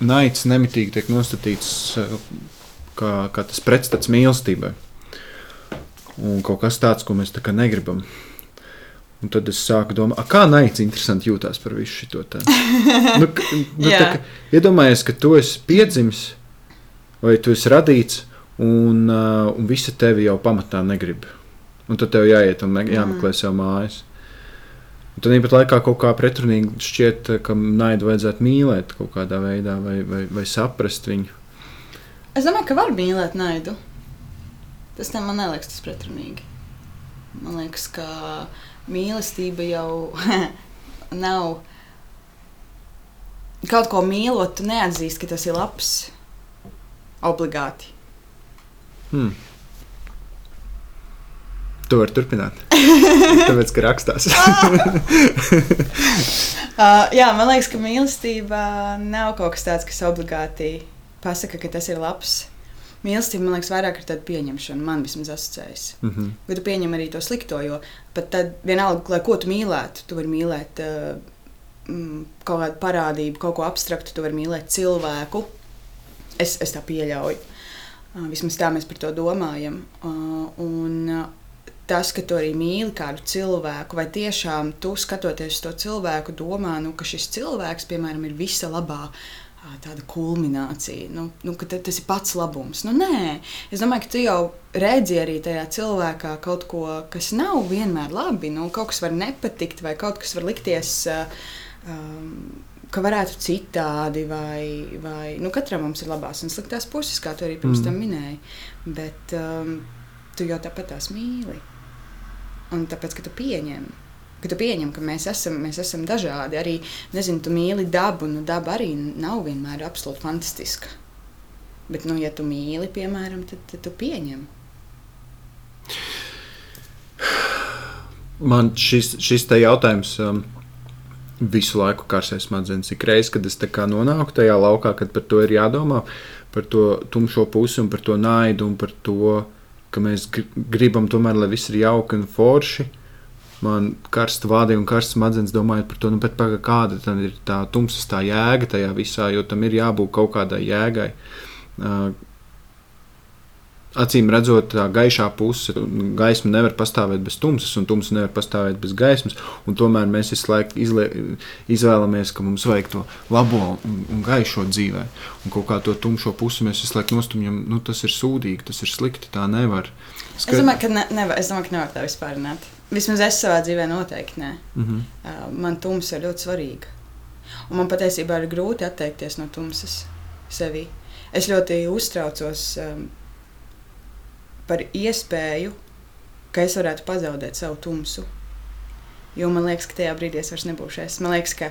naids nemitīgi tiek nostatīts uh, kā, kā tas pretstats mīlestībai. Un kaut kas tāds, ko mēs tā kā negribam. Un tad es sāku domāt, kā naids interesanti jūtās par visu šo tādu. nu, nu, tā kā iedomājies, ka tu esi piedzimis vai tu esi radīts, un, uh, un visi tevi jau pamatā negrib. Un tad tev jāiet un me- jāmeklē mm. sev mājas. Un tad īpat laikā kaut kā pretrunīgi šķiet, ka naidu vajadzētu mīlēt kaut kādā veidā vai, vai, vai saprast viņu. Es domāju, ka var mīlēt naidu. Tas tam man neliekas tas pretrunīgi. Man liekas, ka mīlestība jau nav. Kaut ko mīlot, tu neatzīsti, ka tas ir labs. Obligāti. Hmm. Tu vari turpināt. Tāpēc, ka rakstās. Uh, jā, man liekas, ka mīlestība nav kaut kas tāds, kas obligāti pasaka, ka tas ir labs. Mīlestība, man liekas, vairāk ir tāda pieņemšana. Man vismaz asociējas. mm -hmm. Bet tu pieņem arī to slikto, jo pat tad vienalga, lai ko tu mīlētu, tu vari mīlēt uh, mm, kaut kādu parādību, kaut ko abstraktu, tu vari mīlēt cilvēku. Es, es tā pieļauju. Uh, vismaz tā mēs par to domājam. Uh, un, uh, Tas, ka tu arī mīli kādu cilvēku, vai tiešām tu skatoties uz to cilvēku, domā, nu, ka šis cilvēks, piemēram, ir visa labā tāda kulminācija, nu, nu, ka ta- tas ir pats labums. Nu, nē, es domāju, ka tu jau redzi arī tajā cilvēkā kaut ko, kas nav vienmēr labi. Nu, kaut kas var nepatikt, vai kaut kas var likties. Um, Ka varētu citādi, vai, vai nu, katram mums ir labās un sliktās puses, kā tu arī pirms Mm. tam minēji. Bet um, tu jau tāpat tās mīli. Un tāpēc, ka tu pieņem, ka tu pieņem, ka mēs esam, mēs esam dažādi. Arī, nezinu, tu mīli dabu, nu daba arī nav vienmēr absolūti fantastiska. Bet, nu, ja tu mīli, piemēram, tad, tad tu pieņem. Man šis, šis te jautājums um, visu laiku karsēs smadzenes. Ik reiz, kad es nonāku tajā laukā, kad par to ir jādomā, par to tumšo pusi un par to naidu un par to, ka mēs gr- gribam tomēr, lai viss ir jauki un forši. Man karsta vādi un karsta smadzenes domājot par to, nu, paga, kāda tad ir tā tumsas tā jēga tajā visā, jo tam ir jābūt kaut kādai jēgai. Uh, Acīm redzot, tā gaišā puse, gaisma nevar pastāvēt bez tumsas, un tumsa nevar pastāvēt bez gaismas. un Tomēr mēs visu laiku izlie, izvēlamies, ka mums vajag to labo un, un gaišo dzīvē. Un kaut kā to tumšo pusi mēs visu laiku nostumjam, nu, tas ir sūdīgi, tas ir slikti, tā nevar. Es domāju, ka ne, nevar, es domāju, ka nevar tā vispār runāt. Vismaz es savā dzīvē noteikti nē. mm -hmm. Man tumsa ir ļoti svarīga. Un man patiesībā ir grūti atteikties no tumsas sevī. Es ļoti uztraucos um, par iespēju, ka es varētu pazaudēt savu tumsu. Jo man liekas, ka tajā brīdī es vairs nebūšu es. Man liekas, ka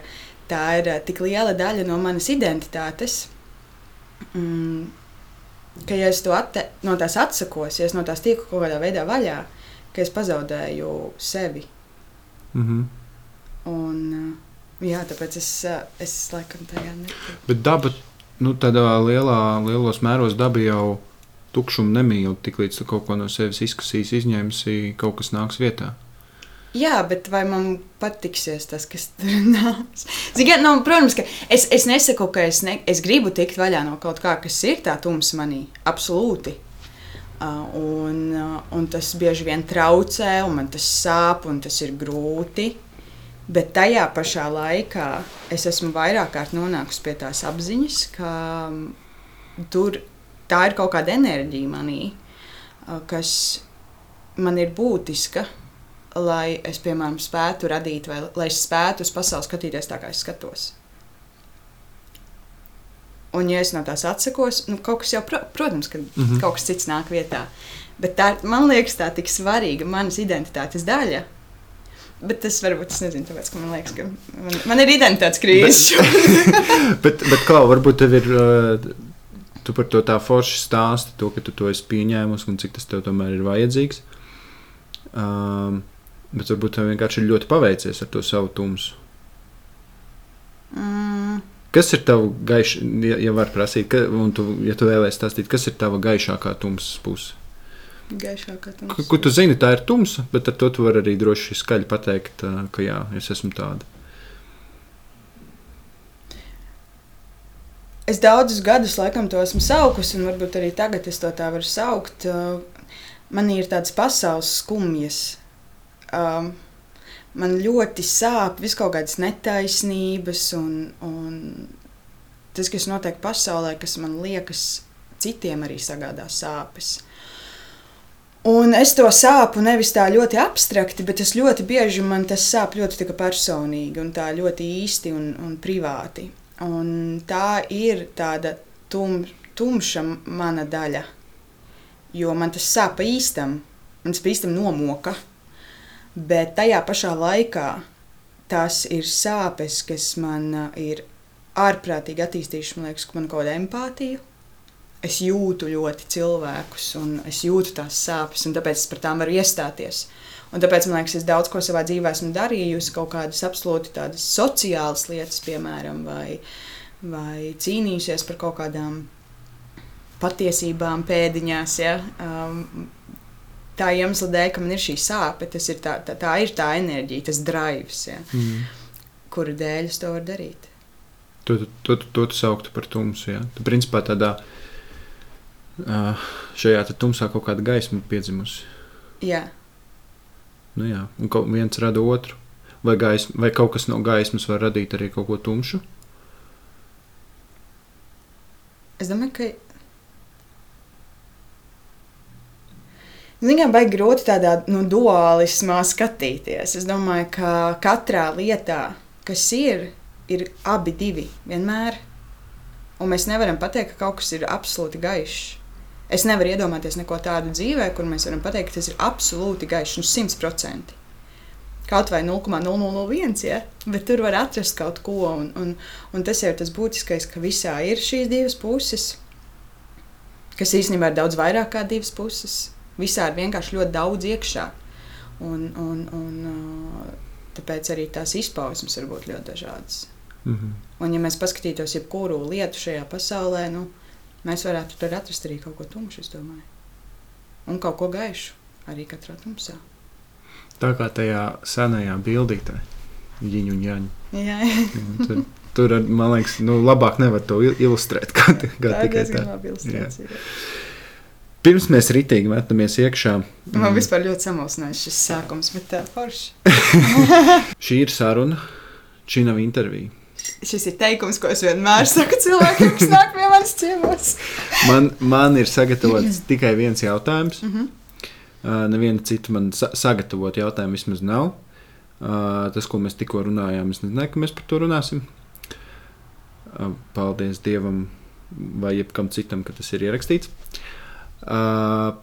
tā ir uh, tik liela daļa no manas identitātes. Mm, ka, ja es atte, no tās atsakos, ja es no tās tieku kaut kādā veidā vaļā, ka es pazaudēju sevi. Mm -hmm. Un, uh, jā, tāpēc es, uh, es laikam tajā netiku. Bet daba, nu, tādā lielā, lielos mēros daba jau tukšumu nemīl. Tiklīdz tu kaut ko no sevis izkasīs, izņemsi, kaut kas nāks vietā. Jā, bet vai man patiksies tas, kas tur nāks? Ziniet, nu, protams, ka es, es nesaku, ka es, ne, es gribu tikt vaļā no kaut kā, kas ir tā tumsa manī. Absolūti. Uh, un, uh, un tas bieži vien traucē, un man tas sāp, un tas ir grūti. Bet tajā pašā laikā es esmu vairāk kārt nonākusi pie tās apziņas, ka tur tā ir kaut kāda enerģija manī, uh, kas man ir būtiska, lai es, piemēram, spētu radīt, vai lai es spētu uz pasauli skatīties tā, kā es skatos. Un, ja es no tās atsakos, nu, kaut kas jau, pro, protams, ka mm. -hmm. kaut kas cits nāk vietā. Bet tā, man liekas, tā ir tik svarīga manas identitātes daļa. Bet tas varbūt es nezinu, tāpēc, ka man liekas, ka man, man ir identitātes krīze. bet, bet Klau, varbūt tev ir. Uh, Tu par to tā forši stāsti, to, ka tu to esi pieņēmusi un cik tas tev tomēr ir vajadzīgs. Um, bet varbūt tev vienkārši ir ļoti paveicies ar to savu tumsu. mm, Kas ir tavs gaišs, ja, ja var prasīt, ka, un tu, ja tu vēlēsies stāstīt, kas ir tava gaišākā tumsas puse? gaišākā tumsa. ko tu zini, tā ir tumsa, bet ar to tu vari arī droši skaļi pateikt, ā, ka jā, es esmu tāda. Es daudzus gadus laikam to esmu saukusi, un varbūt arī tagad es to tā varu saukt. Uh, man ir tādas pasaules skumjas. Um, man ļoti sāp vis kaut kādas netaisnības, un, un tas, kas notiek pasaulē, kas man liekas, citiem arī sagādā sāpes. Un es to sāpu nevis tā ļoti abstrakti, bet tas ļoti bieži man tas sāp ļoti personīgi un tā ļoti īsti un, un privāti. Un tā ir tāda tum, tumša mana daļa, jo man tas sāp īstam, man tas īstam nomoka. Bet tajā pašā laikā tas ir sāpes, kas man uh, ir ārprātīgi attīstījušas, man liekas, man kaut kāda empātija. Es jūtu ļoti cilvēkus, un es jūtu tās sāpes, un tāpēc es par tām varu iestāties. Un tāpēc man liekas, es daudz ko savā dzīvē esmu darījusi, kaut kādas absolūti tādas sociālas lietas, piemēram, vai, vai cīnījusies par kaut kādām patiesībām pēdiņās. Ja? Um, tā iemesla dēļ, ka man ir šī sāpe, tas ir tā, tā, tā ir tā enerģija, tas drives, ja? mm. kura dēļ es to varu darīt. To, to, to, to tu sauktu par tumsu. Ja? Tu principā tādā šajā tumsā kaut kāda gaisma piedzimusi. Jā. Nu jā, un viens rada otru. Vai, gaisma, vai kaut kas no gaismas var radīt arī kaut ko tumšu? Es domāju, ka. Viņam vajag grūti tādā nu, dualismā skatīties. Es domāju, ka katrā lietā, kas ir, ir abi divi vienmēr. Un mēs nevaram pateikt, ka kaut kas ir absolūti gaišs. Es nevaru iedomāties neko tādu dzīvē, kur mēs varam pateikt, ka tas ir absolūti gaišs, nu, simt procenti. Kaut vai 0,001, ja? bet tur var atrast kaut ko. Un, un, un tas jau ir tas būtiskais, ka visā ir šīs divas puses, kas īstenībā ir daudz vairāk kā divas puses. Visā ir vienkārši ļoti daudz iekšā. Un, un, un, tāpēc arī tās izpausmes var būt ļoti dažādas. Mm -hmm. Un, ja mēs paskatītos jebkuru lietu šajā pasaulē, nu, mēs varētu tur atrast arī kaut ko tumšu, es domāju. Un kaut ko gaišu arī katrā tumsā. Tā kā tajā senajā bildītē, ģiņu un jāņu. Jā, jā. tur, tur, man liekas, nu, labāk nevar to ilustrēt. Kā, kā tā ir tikai tā. Pirms mēs ritīgi metamies iekšā. Man mm. vispār ļoti samulsinājis šis sākums, bet tā forši. Šī ir saruna, šī nav intervija šis ir teikums, ko es vienmēr saku cilvēkiem, kas nāk pie manis ciemos. man, man ir sagatavots tikai viens jautājums. Mm -hmm. uh, neviena cita man sa sagatavot jautājumu vismaz nav. Uh, tas, ko mēs tikko runājām, es nezinu, ka mēs par to runāsim. Uh, paldies Dievam vai jebkam citam, ka tas ir ierakstīts. Uh,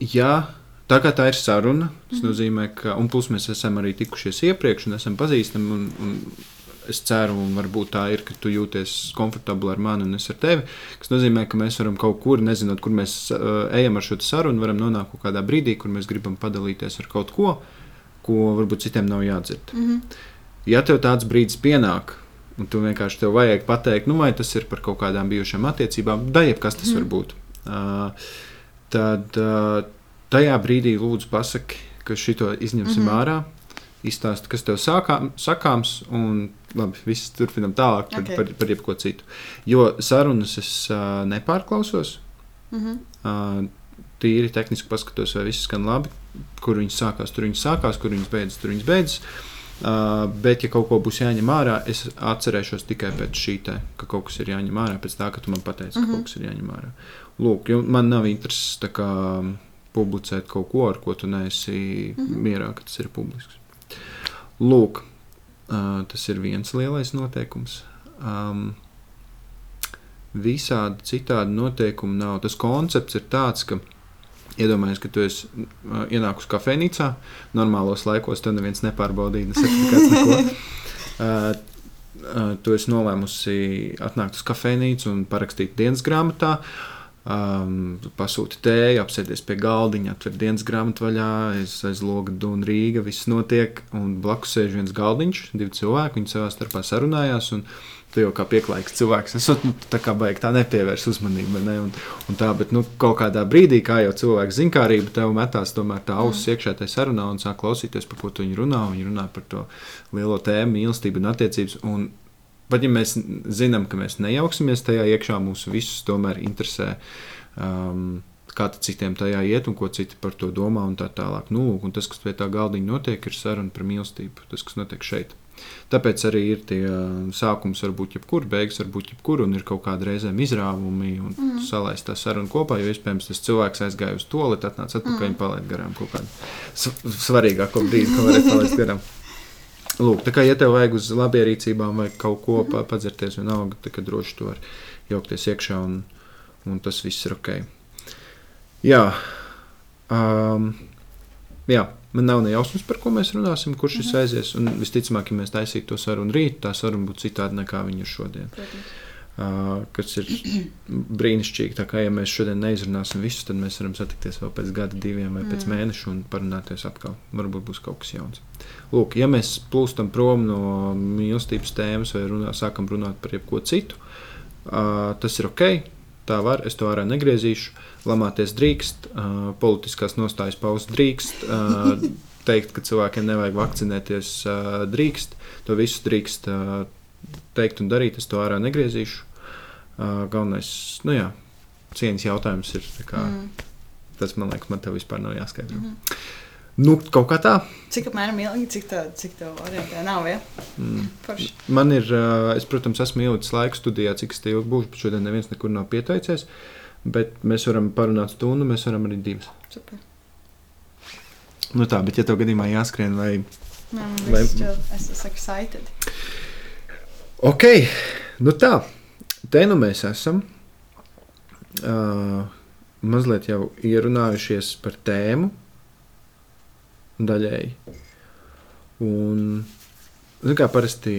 jā, Tā kā tā ir saruna, tas mm. nozīmē, ka, un plus mēs esam arī tikušies iepriekš, un esam pazīstami. Un, un es ceru, un varbūt tā ir, ka tu jūties komfortabli ar mani un es ar tevi. Tas nozīmē, ka mēs varam kaut kur, nezinot, kur mēs uh, ejam ar šo sarunu, varam nonākt kaut kādā brīdī, kur mēs gribam padalīties ar kaut ko, ko varbūt citiem nav jādzird. Mm -hmm. Ja tev tāds brīdis pienāk, un tu vienkārši tev vajag pateikt, nu, vai tas ir par kaut kādām bijušām attiecībām, da jebkas tas mm. var būt. Uh, tad uh, tajā brīdī lūdzu pasaki, ka šito izņemsim mm -hmm. ārā. Izstāsti, kas tev sākām, sakāms, un labi, viss turpinām tālāk par, okay. par, par jebko citu. Jo sarunas es uh, nepārklausos. Mm -hmm. uh, tīri tehniski paskatos, vai viss skan labi. Kur viņas sākās, tur viņas sākās, kur viņas beidzas, tur viņas beidzas. Uh, bet, ja kaut ko būs jāņem ārā, es atcerēšos tikai pēc šī te, ka kaut kas ir jāņem ārā, pēc tā, ka tu man pateici, mm -hmm. ka mhm. kaut kas ir jāņem ārā. Lūk, man nav intereses publicēt kaut ko, ar ko tu neesi mm -hmm. mierā, ka tas ir publisks. Lūk, uh, tas ir viens lielais noteikums. Um, visādi citādi noteikumi nav. Tas koncepts ir tāds, ka iedomājies, ka tu esi uh, ienākusi kafejnīcā, normālos laikos tev neviens nepārbaudīja, ne certifikāts, neko. Uh, uh, tu esi nolēmusi atnākt uz kafejnīcu un parakstīt dienas grāmatā. Uh, Um, pasūti tēju, apsēties pie galdiņa, atver dienas grāmatu vaļā, aiz, aiz loga dūna Rīga, viss notiek, un blakus sēž viens galdiņš, divi cilvēki, viņi savā starpā sarunājās, un tu jau kā pieklājīgs cilvēks, esot, nu, tā kā baigi tā nepievērs uzmanību, ne, un, un tā, bet, nu, kaut kādā brīdī, kā jau cilvēks zinkārība, tev metās tomēr tā auss iekšā tajā sarunā un sāk klausīties, par ko tu viņi runā, viņi runā par to lielo tēmu, mīlestību un attiecības, un pat ja mēs zinām, ka mēs nejauksimies tajā iekšā, mūs visus tomēr interesē. Um, kā citiem tajā iet un ko citi par to domā un tā tālāk. Nu, un tas, kas pie tā galdiņa notiek, ir saruna par mīlestību. Tas, kas notiek šeit. Tāpēc arī ir tie sākums, var būt jebkur, beigas var būt jebkur, un ir kaut kāda reizēm izrāvumi un mm. salaist tā sarunu kopā, jo iespējams tas cilvēks aizgāja uz to lietu, atnāca atpakaļ mm. un palaid garām kaut kādu svarīgāko brīdi, ko varēja palaist garām. Lūk, tā kā ja tev vajag uz labierīcībām vai kaut ko mm -hmm. padzerties, vienalga, tad droši to var jaukties iekšā un, un tas viss ir ok. Jā, um, jā man nav ne jausmas, par ko mēs runāsim, kurš šis mm -hmm. aizies. Un visticamāk, ja mēs taisītu to sarunu rīt, tā saruna būtu citāda nekā viņa ir šodien. Protams. Uh, kas ir brīnišķīgi. Tā kā ja mēs šodien neizrunāsim visu, tad mēs varam satikties vēl pēc gada, diviem vai mm. pēc mēneša un parunāties atkal. Varbūt būs kaut kas jauns. Lūk, ja mēs plūstam prom no mīlestības tēmas vai runā, sākam runāt par jebko citu, uh, tas ir ok. Tā var, es to ārā negriezīšu. Lamāties drīkst, uh, politiskās nostājas paust drīkst, uh, teikt, ka cilvēkiem nevajag vakcinēties, uh, drīkst. To visu drīkst uh, teikt un darīt. Es to ārā negriezīšu. Uh, galvenais, nu jā, cieņas jautājums ir. Kā, mm. Tas man liekas, man te vispār nav jāskaidro. Mm -hmm. Nu, kaut kā tā. Cik apmēram ilgi, cik tā, cik tā orientē nav, ja? Mm. Forši. Man ir, es, protams, esmu ielicis laiku studijā, cik es te ilgi būšu, bet šodien neviens nekur nav pieteicies. Bet mēs varam parunāt stundu, mēs varam arī divas. Super. Nu tā, bet ja tev gadījumā jāskrien vai... Jā, vai... Es esmu excited. Ok, nu tā. Te nu mēs esam. Uh, mazliet jau ierunājušies par tēmu daļēji. Un, nu, kā parasti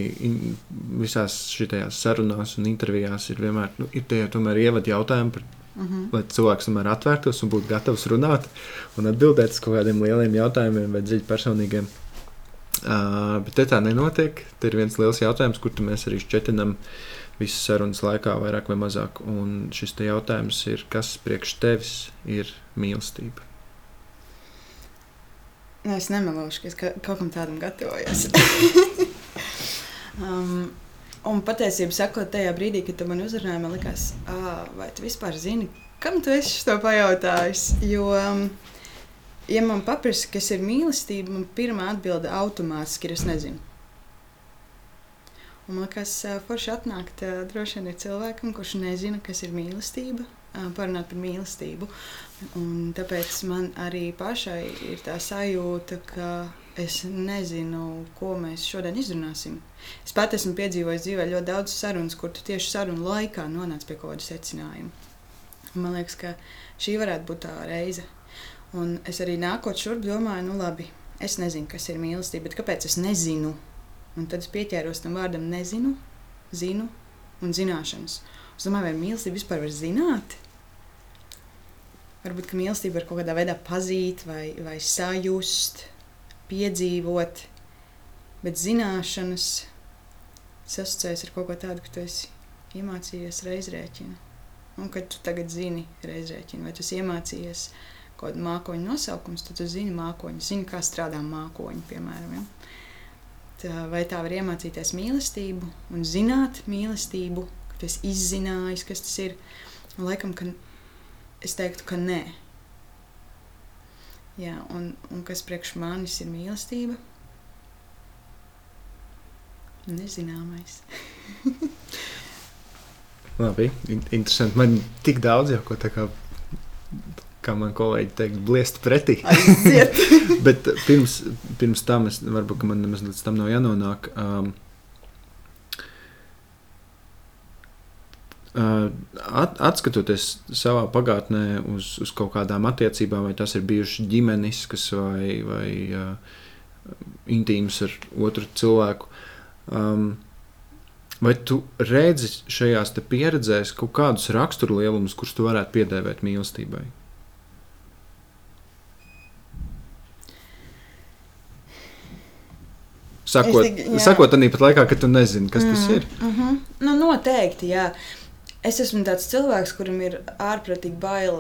visās šajās sarunās un intervijās ir vienmēr nu, ir tie tomēr ievad jautājumi, par, uh -huh. lai cilvēks tomēr atvērtos un būtu gatavs runāt un atbildēt uz kaut kādiem lieliem jautājumiem vai dziļi personīgiem. Uh, bet tā nenotiek. Te ir viens liels jautājums, kur mēs arī šķetinām visas sarunas laikā, vairāk vai mazāk. Un šis jautājums ir, kas priekš tevis ir mīlestība? Nu, es nemelošu, ka es ka, kaut kam tādam gatavojos. um, un patiesībā, sakot, tajā brīdī, kad tu man uzrunāji, man likās, vai tu vispār zini, kam tu esi to pajautājis? Jo, um, ja man paprasa, kas ir mīlestība, man pirmā atbilde automātiski ir, es nezinu. Un man liekas, forši atnākt droši vien ir cilvēkam, kurš nezina, kas ir mīlestība, parunāt par mīlestību. Un tāpēc man arī pašai ir tā sajūta, ka es nezinu, ko mēs šodien izrunāsim. Es pat esmu piedzīvojis dzīvē ļoti daudz sarunas, kur tu tieši sarunu laikā nonāc pie kaut kāda secinājuma. Man liekas, ka šī varētu būt tā reize. Un es arī nākot šurp domāju, nu labi, es nezinu, kas ir mīlestība, bet kāpēc es nezinu? Un tad es pieķēros tam vārdam nezinu, zinu un zināšanas. Es domāju, vai mīlestība vispār var zināt? Varbūt mīlestību var kaut kādā veidā pazīt, vai, vai sajust, piedzīvot, bet zināšanas sasaucējas ar kaut ko tādu, ka tu esi iemācījies reizrēķinu. Un kad tu tagad zini reizrēķinu, vai tu esi iemācījies kaut kādu mākoņu nosaukumu, tad tu zini mākoņu, zini, kā strādā mākoņi, piemēram. Ja? Tā, vai tā var iemācīties mīlestību un zināt mīlestību, ka tu esi izzinājis, kas tas ir. Laikam, ka es teiktu, ka nē. Jā, un, un kas priekš manis ir mīlestība? Nezināmais. Labi, interesanti. Man tik daudz jau ko tā kā, kā man kolēģi teikt, bliest pretī. Bet pirms, pirms tam, es, varbūt man nemaz līdz tam nav jānonāk. Um, At, atskatoties savā pagātnē uz, uz kaut kādām attiecībām, vai tas ir bijušas ģimeniskas vai, vai uh, intīmas ar otru cilvēku, um, vai tu redzi šajās pieredzēs kaut kādus raksturlielumus, kurus tu varētu piedēvēt mīlestībai? Sakot, tik, sakot arī pat laikā, kad tu nezini, kas mm, tas ir. Mm -hmm. nu, noteikti, jā. Uh, Es esmu tāds cilvēks, kuram ir ārprātīgi bail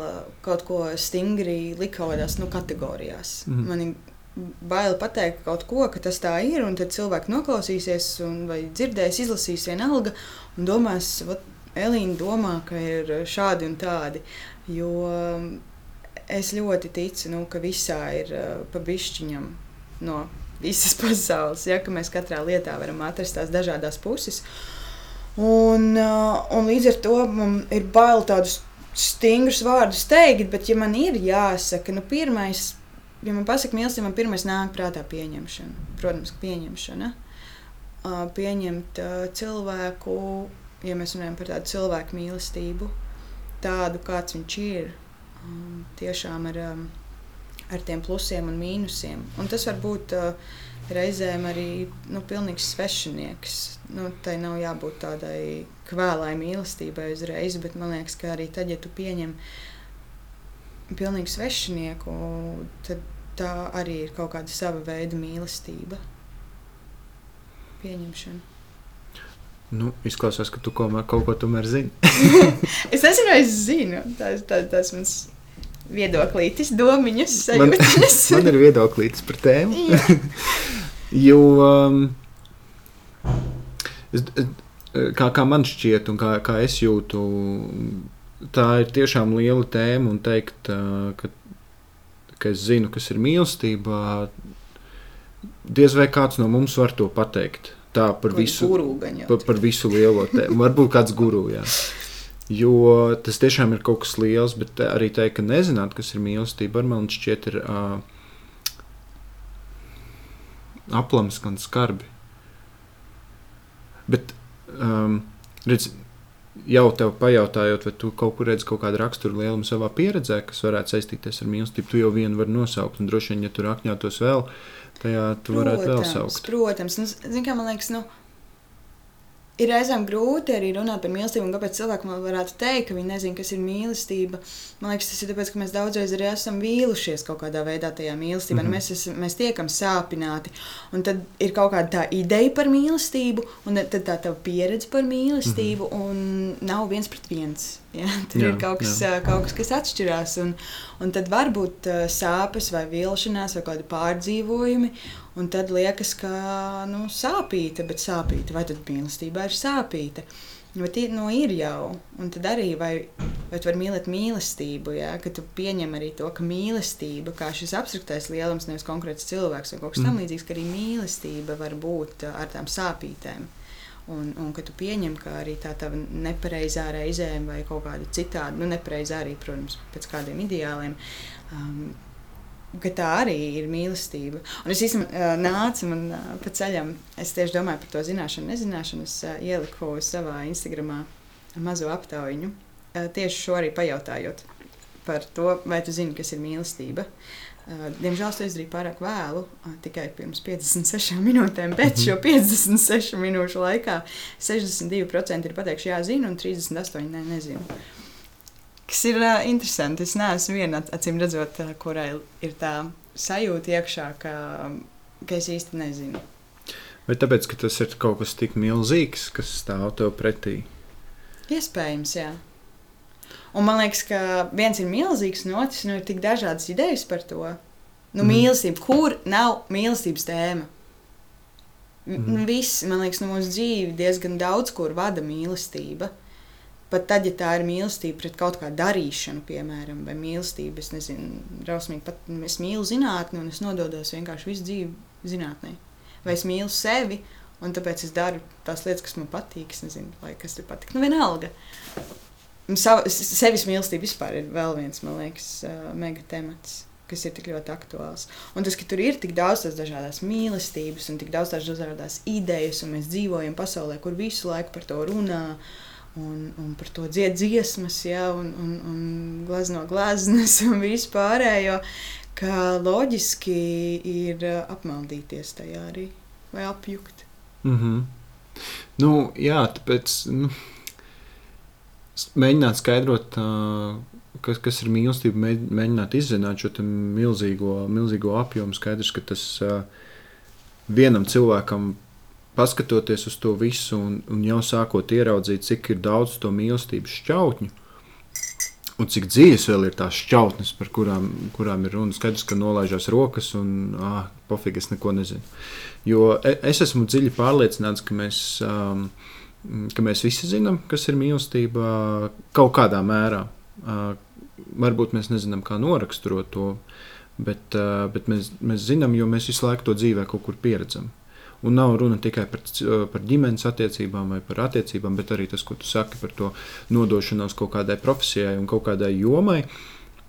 kaut ko stingri likt kaut kādās nu, kategorijās. Mm. Man ir bail pateikt kaut ko, ka tas tā ir, un tad cilvēki noklausīsies, un, vai dzirdēs, izlasīs vienalga, un domās, Elīna domā, ka ir šādi un tādi. Jo es ļoti ticu, nu, ka visā ir uh, pa bišķiņam no visas pasaules, ja, ka mēs katrā lietā varam atrast tās dažādas puses. Uh, un līdz ar to man ir bail tādus stingrus vārdus teikt, bet ja man ir jāsaka, nu, pirmais ja man pasaka mīlestība, man pirmais nāk prātā pieņemšana. Protams, ka pieņemšana. Uh, pieņemt uh, cilvēku, ja mēs runājam par tādu cilvēku mīlestību, tādu, kāds viņš ir, um, tiešām ar, um, ar tiem plusiem un mīnusiem. Un tas var būt uh, reizēm arī nu, pilnīgs svešinieks. Nu, tai nav jābūt tādai kvēlai mīlestībai uzreiz, bet man liekas, ka arī tad, ja tu pieņem pilnīgi svešinieku, tad tā arī ir kaut kāda sava veida mīlestība, pieņemšana. Nu, izklausās, ka tu kaut ko tomēr zini. es nezinu, vai es zinu. Tas, tas, tas mans viedoklītis, domiņas, man, sajūtas. man ir viedoklītis par tēmu. jo, um, es, kā, kā man šķiet un kā, kā es jūtu, tā ir tiešām liela tēma un teikt, uh, ka ka es zinu, kas ir mīlestība, diez vai kāds no mums var to pateikt. Tā par Vai visu, guru par, par visu lielo tēmu. Varbūt kāds guru. Jā. Jo tas tiešām ir kaut kas liels, bet arī teikt, ka nezināt, kas ir mīlestība, ar man šķiet, ir uh, aplams, gan skarbi. Bet, um, redz, jau tev pajautājot, vai tu kaut kur redzi kaut kādu raksturu lielumu savā pieredzē, kas varētu saistīties ar mīlestību, tu jau vienu vari nosaukt. Un droši vien, ja tu rakņātos vēl, tajā tu protams, varētu vēl saukt. Protams, nu, zin, kā man liekas, nu, ir reizēm grūti arī runāt par mīlestību, un kāpēc cilvēki man varētu teikt, ka viņi nezina, kas ir mīlestība. Man liekas, tas ir tāpēc, ka mēs daudzreiz arī esam vīlušies kaut kādā veidā tajā mīlestībā. Mm -hmm. mēs, esam, mēs tiekam sāpināti, un tad ir kaut kāda tā ideja par mīlestību, un tad tā tā pieredze par mīlestību, mm -hmm. un nav viens pret viens. Ja? Tur jā, ir kaut kas, jā. kaut kas, kas atšķirās, un, un tad var būt sāpes vai vilšanās vai kādi pārdzīvojumi. Un tad liekas, ka nu, sāpīta, bet sāpīta, vai tad mīlestība ir sāpīta? Bet nu, ir jau, un tad arī vai, vai tu vari mīlēt mīlestību, ja? ka tu pieņem arī to, ka mīlestība, kā šis abstraktais lielums, nevis konkrēts cilvēks vai kaut kas mm. tamlīdzīgs, ka arī mīlestība var būt ar tām sāpītēm. Un, un ka tu pieņem, ka arī tā tā nepareizā reizēm vai kaut kāda citāda, nu, nepareizā arī, protams, pēc kādiem ideāliem, um, ka tā arī ir mīlestība. Un es īstenībā nācu man pa ceļam, es tieši domāju par to zināšanu, nezināšanu. Es ieliku savā Instagramā mazo aptaujiņu, tieši šo arī pajautājot par to, vai tu zini, kas ir mīlestība. Diemžēl to izdarīju pārāk vēlu, tikai pirms 56 minūtēm, bet šo 56 minūšu laikā 62% ir pateikuši, jā, zinu, un 38% ne, nezinu. Kas ir uh, interesanti. Es neesmu viena, acīm redzot, kurai ir tā sajūta iekšā, ka, ka es īsti nezinu. Vai tāpēc, ka tas ir kaut kas tik milzīgs, kas stāv tev pretī? Iespējams, jā. Un man liekas, ka viens ir milzīgs, un otrs nu, ir tik dažādas idejas par to. Nu, mm. Mīlestība, kur nav mīlestības tēma? Mm. Viss, man liekas, no mūsu dzīves diezgan daudz kur vada mīlestība. Pat tad, ja tā ir mīlestība pret kaut kādu darīšanu, piemēram, vai mīlestība, es nezinu, drausmīgi, pat es mīlu zinātni un es nododos vienkārši visu dzīvi zinātnē. Vai es mīlu sevi, un tāpēc es daru tās lietas, kas man patīk, es nezinu, vai kas tev patīk. Nu, vienalga. Sav, sevis mīlestība vispār ir vēl viens, man liekas, mega temats kas ir tik ļoti aktuāls. Un tas, ka tur ir tik daudz tās dažādas mīlestības un tik daudz tās dažādas idejas, un mēs dzīvojam pasaulē, kur visu laiku par to runā. Un, un par to dzied dziesmas, ja, un, un, un glazno glaznas un vispārējo, ka loģiski ir apmaldīties tajā arī vai apjukt. Mm -hmm. Nu, jā, tāpēc nu, mēģināt skaidrot, uh, kas, kas ir mīlestība, mēģināt izzināt šo milzīgo, milzīgo apjomu. Skaidrs, ka tas uh, vienam cilvēkam paskatoties uz to visu un, un jau sākot ieraudzīt, cik ir daudz to mīlestības šķautņu, Un cik dziļas vēl ir tās šķautnes, par kurām, kurām ir runa. Skaidrs, ka nolaižās rokas un ah, pofīgi es neko nezinu. Jo e, es esmu dziļi pārliecināts, ka mēs, um, ka mēs visi zinām, kas ir mīlestība kaut kādā mērā. Varbūt mēs nezinām, kā noraksturot to, bet, bet mēs, mēs zinām, jo mēs visu laiku to dzīvē kaut kur pieredzam. Un nav runa tikai par, par ģimenes attiecībām vai par attiecībām, bet arī tas, ko tu saki par to nodošanos kaut kādai profesijai un kaut kādai jomai,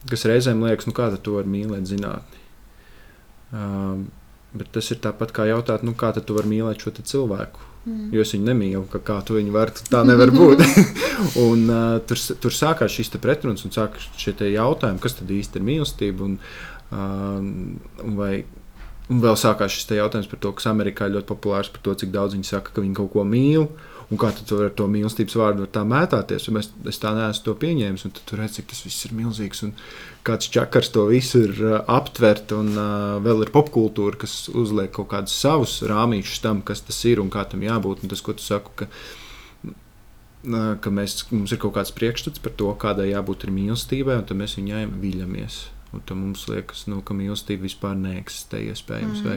kas reizēm liekas, nu kā tu vari mīlēt zinātni. Um, bet tas ir tāpat kā jautāt, nu, kā tu vari mīlēt šo cilvēku. Mm. Jo es viņu nemīlu, ka kā tu viņu vari, tā nevar būt. un, uh, tur, tur sākās šīs pretrunas un sākās šie jautājumi, kas tad īsti ir mīlestība. Un, uh, un vai, Un vēl sākās šis jautājums par to, kas Amerikā ir ļoti populārs, par to, cik daudz viņi saka, ka viņi kaut ko mīl. Un kā tu ar to mīlestības vārdu var tā mētāties? Es, es tā neesmu to pieņēmis, un tu redzi, cik tas viss ir milzīgs. Un kāds čakars to visu ir uh, aptvert, un uh, vēl ir popkultūra, kas uzliek kaut kādus savus rāmīšus tam, kas tas ir un kā tam jābūt. Un tas, ko tu saki, ka, uh, ka mēs, mums ir kaut kāds priekšstats par to, kādai jābūt mīlestībai, un tad mēs viņai viļamies. Un tad mums liekas, nu, ka mīlestība vispār neeksistē, iespējams, mm. vai,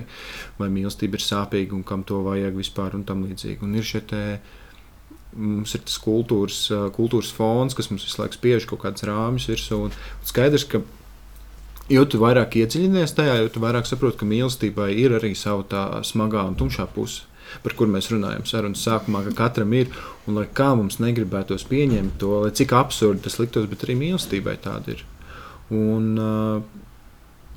vai mīlestība ir sāpīga un kam to vajag vispār un tam līdzīgi. Un ir šie mums ir tas kultūras, kultūras fons, kas mums visu laiku spiež kaut kādas rāmjus virsū. Un, un skaidrs, ka jo vairāk iedziļinies tajā, jo vairāk saproti, ka mīlestībai ir arī sava tā smagā un tumšā puse. Par kur mēs runājam sarunas sākumā, ka katram ir, un lai kā mums negribētos pieņemt to, lai cik absurdi tas liktos, bet arī mīlestībai tāda ir. Un, uh,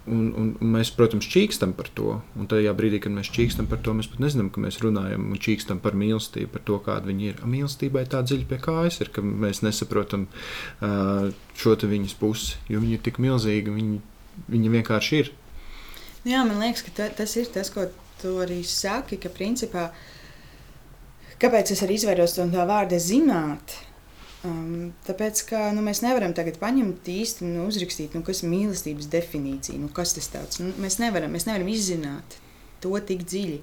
Un, un, un mēs, protams, čīkstam par to. Un tajā brīdī, kad mēs čīkstam par to, mēs pat nezinām, ka mēs runājam un čīkstam par mīlestību, par to, kāda viņa ir. Mīlestībai tā dziļi pie kājas ir, ka mēs nesaprotam uh, šo viņas pusi, jo viņa ir tik milzīga, viņa, viņa vienkārši ir. Jā, man liekas, ka ta, tas ir tas, ko tu arī saki, ka principā, kāpēc es arī izvairos no tā vārda zināt, Um, tāpēc, ka nu, mēs nevaram tagad paņemt īsti un nu, uzrakstīt, nu, kas ir mīlestības definīcija, nu, kas tas tāds. Nu, mēs, nevaram, mēs nevaram izzināt to tik dziļi.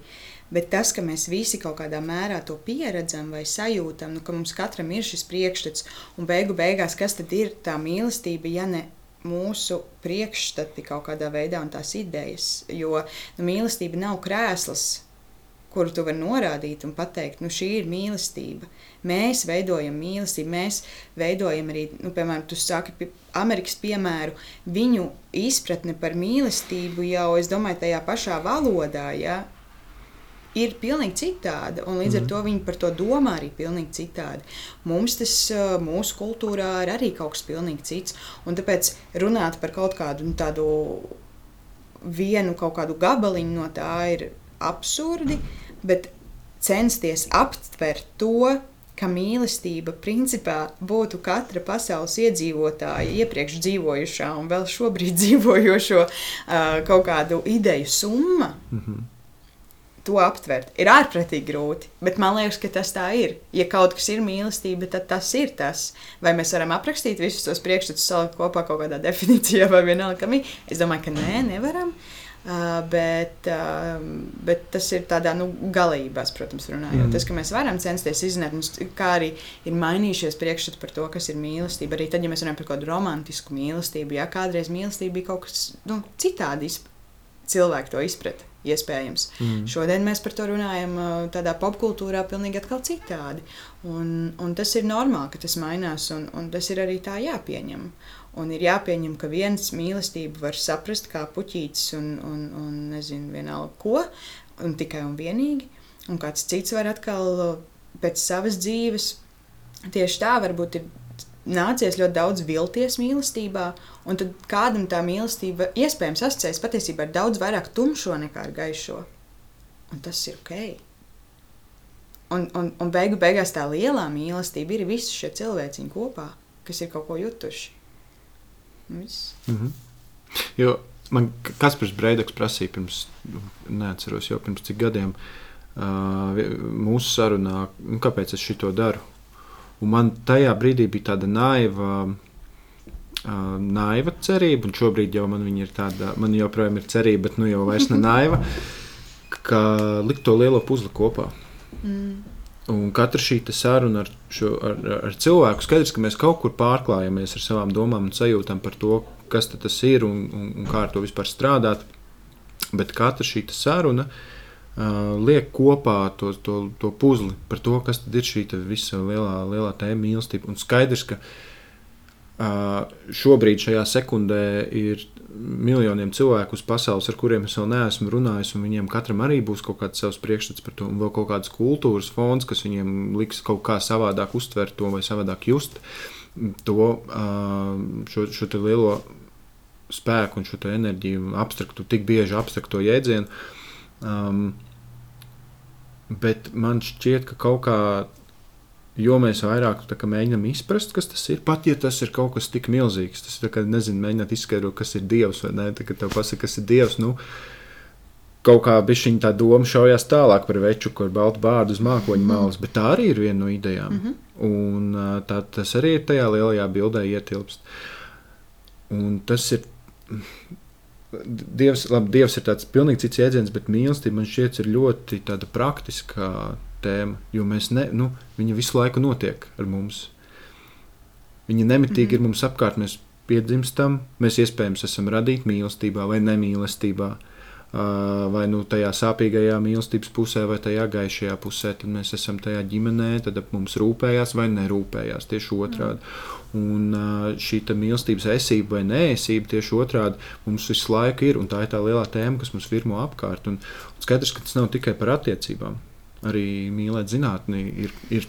Bet tas, ka mēs visi kaut kādā mērā to pieredzam vai sajūtam, nu, ka mums katram ir šis priekšstats, un beigu beigās, kas tad ir tā mīlestība, ja ne mūsu priekšstati kaut kādā veidā un tās idejas. Jo nu, mīlestība nav krēsls, kuru tu vari norādīt un pateikt, nu, šī ir mīlestība. Mēs veidojam mīlestību, mēs veidojam arī, nu, piemēram, tu pie Amerikas piemēru, viņu izpratne par mīlestību jau, es domāju, tajā pašā valodā, ja, ir pilnīgi citāda, un līdz mm. ar mhm. to viņi par to domā arī pilnīgi citādi. Mums tas mūsu kultūrā ir arī kaut kas pilnīgi cits, un tāpēc runāt par kaut kādu nu, tādu vienu kaut kādu gabaliņu no tā ir absurdi, bet censties aptvert to, ka mīlestība principā būtu katra pasaules iedzīvotāja, iepriekš dzīvojušā un vēl šobrīd dzīvojošo uh, kaut kādu ideju summa. Mm -hmm. To aptvert ir ārprātīgi grūti, bet man liekas, ka tas tā ir. Ja kaut kas ir mīlestība, tad tas ir tas. Vai mēs varam aprakstīt visus tos priekšstats, salikt kopā kaut kādā definīcijā, vai vienalga, ka viņi? Es domāju, ka nē, nevaram. Uh, Uh, bet, uh, bet tas ir tādā nu, galībās, protams, runājot. Mm. Tas, ka mēs varam censties izzināt, mums, kā arī ir mainījušies priekšstati par to, kas ir mīlestība. Arī tad, ja mēs runājam par kaut kādu romantisku mīlestību, ja kādreiz mīlestība bija kaut kas nu, citādi, cilvēki to izprata. Iespējams. Mm. Šodien mēs par to runājam tādā popkultūrā, pilnīgi atkal citādi. Un, un tas ir normāli, ka tas mainās, un, un tas ir arī tā jāpieņem. Un ir jāpieņem, ka viens mīlestību var saprast kā puķītis un, un, un nezinu, vienalga ko, un tikai un vienīgi. Un kāds cits var atkal pēc savas dzīves tieši tā varbūt ir nācies ļoti daudz vilties mīlestībā, un tad kādam tā mīlestība iespējams asociēs patiesībā ar daudz vairāk tumšo nekā ar gaišo. Un tas ir ok. Un, un, un beigu beigās tā lielā mīlestība ir visi šie cilvēciņi kopā, kas ir kaut ko jutuši. Mm -hmm. Jo man Kaspars Breidaks prasīja pirms, neatceros jau pirms cik gadiem, uh, mūsu sarunā, nu, kāpēc es šo daru. Un man tajā brīdī bija tāda naiva, uh, naiva cerība, un šobrīd jau man ir tāda, man joprojām ir cerība, bet nu jau vairs ne naiva, ka likt to lielo puzli kopā. Mm. Un katra šī saruna ar, šo, ar, ar cilvēku skaidrs, ka mēs kaut kur pārklājamies ar savām domām un sajūtām par to, kas tas ir un, un, un kā ar to vispār strādāt. Bet katra šī saruna uh, liek kopā to, to, to puzli par to, kas ir šī visa lielā, lielā tēma mīlestība. Un skaidrs, ka uh, šobrīd šajā sekundē ir miljoniem cilvēku uz pasaules, ar kuriem es vēl neesmu runājis, un viņiem katram arī būs kaut kāds savs priekšstats par to, un vēl kaut kādas kultūras fons, kas viņiem liks kaut kā savādāk uztvert to vai savādāk just to šo, šo lielo spēku un šo enerģiju, abstraktu, tik bieži abstrakto jēdzienu. Um, bet man šķiet, ka kaut kā Jo mēs vairāk kā, mēģinām izprast, kas tas ir, pat ja tas ir kaut kas tik milzīgs. Tas ir kā, nezinu, mēģināt izskaidrot, kas ir Dievs vai nē, tad, kad tev pasaka, kas ir Dievs. Nu, Kaut kā bija tā doma šaujās tālāk par veču, kur baltu bārdu uz mākoņu mhm. malas, bet tā arī ir viena no idejām. Mm -hmm. Un tā, tas arī ir tajā lielajā bildē ietilpst. Un tas ir. Dievs, labi, Dievs ir tāds pilnīgi cits jēdziens, bet mīlestība man šķiet ir ļoti praktiska tēma, jo mēs ne, nu, viņa visu laiku notiek ar mums. Viņa nemitīgi mm -hmm. ir mums apkārt, mēs piedzimstam, mēs iespējams esam radīti mīlestībā vai nemīlestībā. Vai nu tajā sāpīgajā mīlestības pusē, vai tajā gaišajā pusē, tad mēs esam tajā ģimenē, tad ap mums rūpējās vai nerūpējās tieši otrādi. Mm. Un šī mīlestības esība vai neesība tieši otrādi mums visu laiku ir, tā ir tā lielā tēma, kas mums virmo apkārt. Un, un skaidrs, ka tas nav tikai par attiecībām arī mīlēt zinātni ir, ir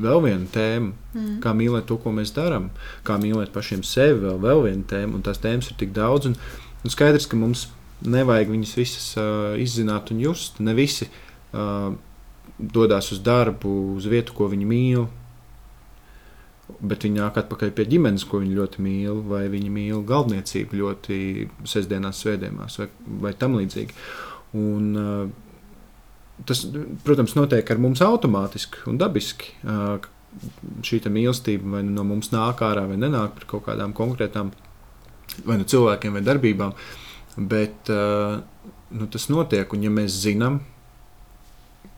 vēl viena tēma, mm. kā mīlēt to, ko mēs darām, kā mīlēt pašiem sevi, vēl, vēl viena tēma, un tās tēmas ir tik daudz. Un, un skaidrs, ka mums nevajag viņas visas uh, izzināt un just. Ne visi uh, dodas uz darbu, uz vietu, ko viņi mīl. Bet viņi nāk atpakaļ pie ģimenes, ko viņi ļoti mīl, vai viņi mīl galdniecību ļoti sestdienās, svētdienās, vai, vai tam līdzīgi. Un, uh, tas, protams, notiek ar mums automātiski un dabiski. Šī mīlestība vai nu no mums nāk ārā, vai nenāk par kaut kādām konkrētām vai nu cilvēkiem vai darbībām. Bet nu, tas notiek, un ja mēs zinām,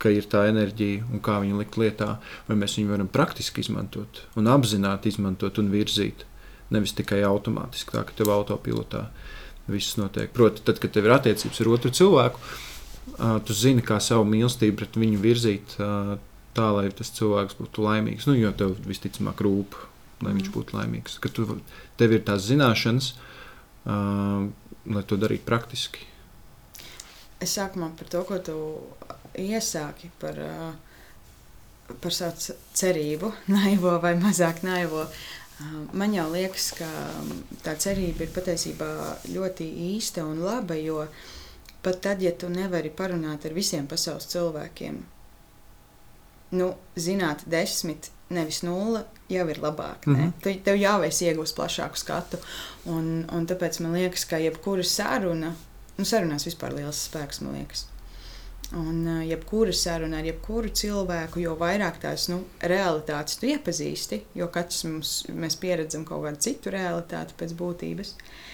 ka ir tā enerģija un kā viņu likt lietā, vai mēs viņu varam praktiski izmantot un apzināti izmantot un virzīt. Nevis tikai automātiski, tā ka tev autopilotā viss notiek. Proti, tad, kad tev ir attiecības ar otru cilvēku, tu zini, kā savu mīlestību pret viņu virzīt tā, lai tas cilvēks būtu laimīgs. Nu, jo tev visticamāk rūp, lai mm. viņš būtu laimīgs. Ka tu, tev ir tās zināšanas, uh, lai to darītu praktiski. Es sākumā par to, ko tu iesāki par, par savu cerību, naivo vai mazāk naivo. Man jau liekas, ka tā cerība ir patiesībā ļoti īsta un laba, jo uh, Pat tad, ja tu nevari parunāt ar visiem pasaules cilvēkiem, nu, zināt, desmit, nevis nulle, jau ir labāk. Mm -hmm. Tu, tev jau es iegūstu plašāku skatu. Un, un tāpēc man liekas, ka jebkura saruna, nu, sarunās vispār liels spēks, man liekas. Un uh, jebkura saruna ar jebkuru cilvēku, jo vairāk tās nu, realitātes tu iepazīsti, jo katrs mums, mēs pieredzam kaut kādu citu realitāti pēc būtības. Uh,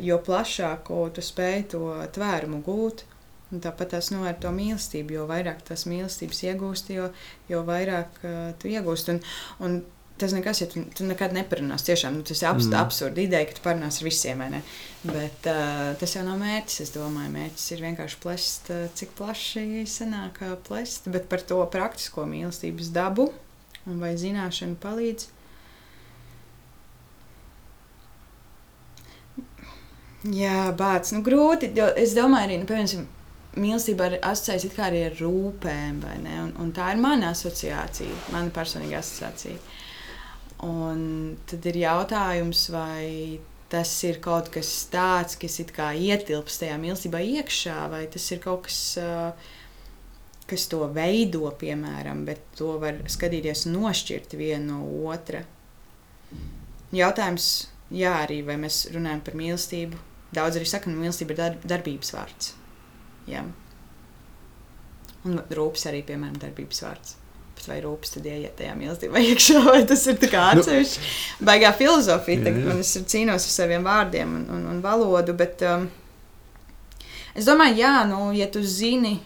jo plašāku tu spēj to tvērumu gūt. Un tāpat tas nu, ar to mīlestību, jo vairāk tās mīlestības iegūst, jo, jo vairāk uh, tu iegūst. Un, un tas nekas, ja tu, tu nekad neparunās. Tiešām nu, tas ir abs, mm. absurdi ideja, ka tu parunās ar visiem. Bet uh, tas jau nav mērķis. Es domāju, mērķis ir vienkārši plēst, uh, cik plaši sanāk plēst. Bet par to praktisko mīlestības dabu un vai zināšanu palīdz. Jā, bācis. Nu, grūti. Es domāju, arī, nu, piemēram, mīlestība asociējas arī ar rūpēm, un, un tā ir mana asociācija, mana personīga asociācija. Un tad ir jautājums, vai tas ir kaut kas tāds, kas ietilpst tajā mīlestībā iekšā, vai tas ir kaut kas, kas to veido, piemēram, bet to var skatīties nošķirt vienu no otra. Jautājums, jā, arī vai mēs runājam par mīlestību Daudz arī saka, ka mīlestība ir dar darbības vārds. Jā. Un rūpes arī, piemēram, darbības vārds. Bet vai rūpes tad ieiet tajā mīlestībā iekšā, vai tas ir tā kā nu. atsevišķi? Baigā filozofija, tagad man es cīnos ar saviem vārdiem un, un, un valodu, bet um, es domāju, jā, nu, ja tu zini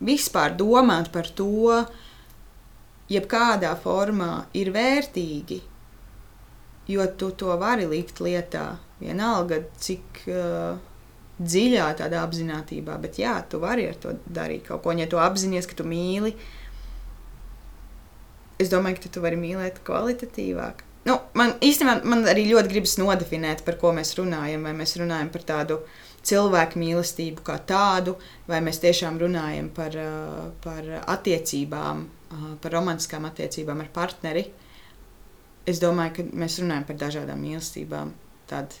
vispār domāt par to, jebkādā formā ir vērtīgi, jo tu to vari likt lietā. Vienalga, cik uh, dziļā tādā apziņotībā, bet jā, tu vari ar to darīt kaut ko. Un, ja tu apzinājies, ka tu mīli, es domāju, ka tu vari mīlēt kvalitatīvāk. Nu, man īstenībā man arī ļoti gribas nodefinēt, par ko mēs runājam. Vai mēs runājam par tādu cilvēku mīlestību kā tādu, vai mēs tiešām runājam par, uh, par attiecībām, uh, par romantiskām attiecībām ar partneri. Es domāju, ka mēs runājam par dažādām mīlestībām. Tad,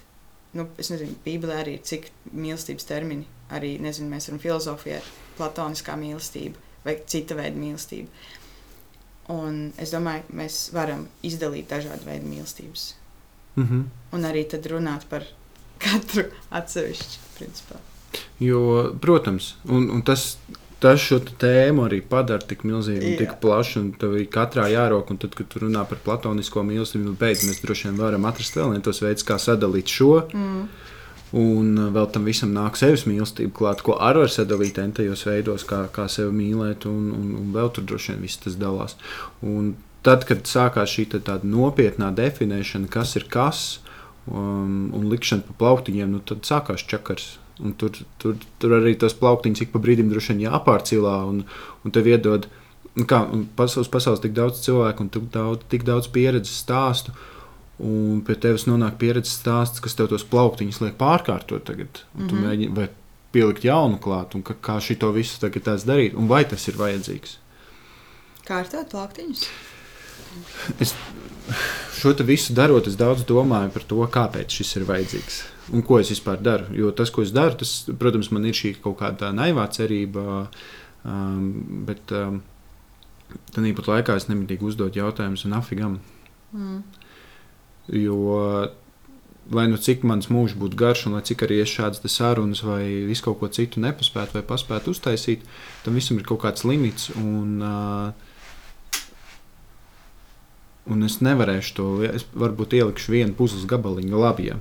nu, es nezinu, Bībelē arī ir cik mīlestības termini. Arī nezinu, mēs varam filozofijā platoniskā mīlestība vai cita veida mīlestība. Un es domāju, mēs varam izdalīt dažādu veidu mīlestības. Mm -hmm. Un arī tad runāt par katru atsevišķu. Principā. Jo, protams, un, un tas, tas šo tēmu arī padara tik milzīgu un tik plašu, un tev ir katrā jārok. Un tad, kad tu runā par platonisko mīlestību, nu, beidz, mēs droši vien varam atrast vēl vienu tos veidus, kā sadalīt šo. Mm. Un vēl tam visam nāk sevis mīlestība klāt, ko arī var sadalīt entajos veidos, kā, kā sevi mīlēt, un, un, un vēl tur droši vien viss tas dalās. Un tad, kad sākās šī tāda nopietnā definēšana, kas ir kas, um, un likšana pa plauktiņiem, nu, tad sākās čakars. Un tur, tur, tur arī tos plauktiņus ik pa brīdim droši vien jāpārcīlā, un, un tev iedod, nu kā, pasaules, pasaules tik daudz cilvēku un tik daudz, tik daudz pieredzes stāstu. Un pie tevis nonāk pieredzes stāsts, kas tev tos plauktiņus liek pārkārtot tagad. Un mm -hmm. Tu mēģini vai pielikt jaunu klāt, un ka, kā šito visu tagad darīt, un vai tas ir vajadzīgs. Kārtot plauktiņus? Es šo visu darot, es daudz domāju par to, kāpēc šis ir vajadzīgs un ko es vispār daru. Jo tas, ko es daru, tas, protams, man ir šī kaut kāda naivā cerība, um, bet um, tāpat laikā es nemitīgi uzdot jautājumus, un afigam. Mm. Jo lai nu cik mans mūžs būtu garš, un lai cik arī es šādas sarunas vai visu kaut ko citu nepaspētu vai paspētu uztaisīt, tam visam ir kaut kāds limits. Un, uh, un es nevarēšu to, es varbūt ielikšu vienu puzles gabaliņu labajā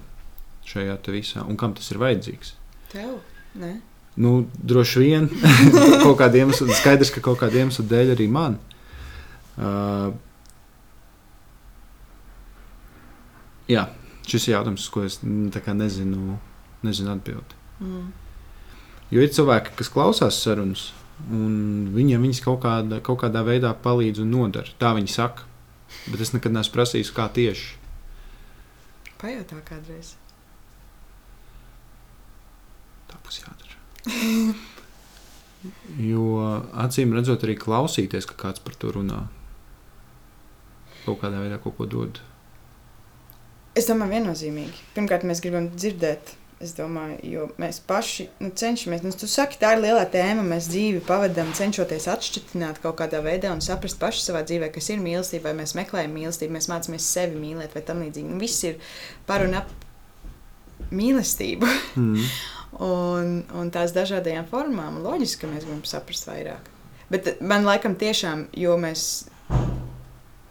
šajā visā. Un kam tas ir vajadzīgs? Tev? Ne? Nu, droši vien kaut kādiem iemesliem, skaidrs, ka kaut kādiem iemesliem dēļ arī man. Uh, Jā, šis ir jautājums, ko es nezinu, nezinu atbildēt. Mm. Jo ir cilvēki, kas klausās sarunas, un viņiem viņas kaut kādā, kaut kādā veidā palīdz un nodara. Tā viņi saka. Bet es nekad neesmu prasījis, kā tieši. Pajautā kādreiz. Tā būs jādara. jo acīm redzot, arī klausīties, ka kāds par to runā. Kaut kādā veidā kaut ko dod. Es domāju, viennozīmīgi. Pirmkārt, mēs gribam dzirdēt. Es domāju, jo mēs paši nu, cenšamies. Nu, tu saki, tā ir liela tēma. Mēs dzīvi pavadām, cenšoties atšķirt kaut kādā veidā un saprast paši savā dzīvē, kas ir mīlestība, vai mēs meklējam mīlestību, mēs mācāmies sevi mīlēt, vai tam līdzīgi. Nu, viss ir par un ap mīlestību. Mm. un, un tās dažādajām formām. Loģiski, ka mēs gribam saprast vairāk. Bet man laikam tiešām, jo mēs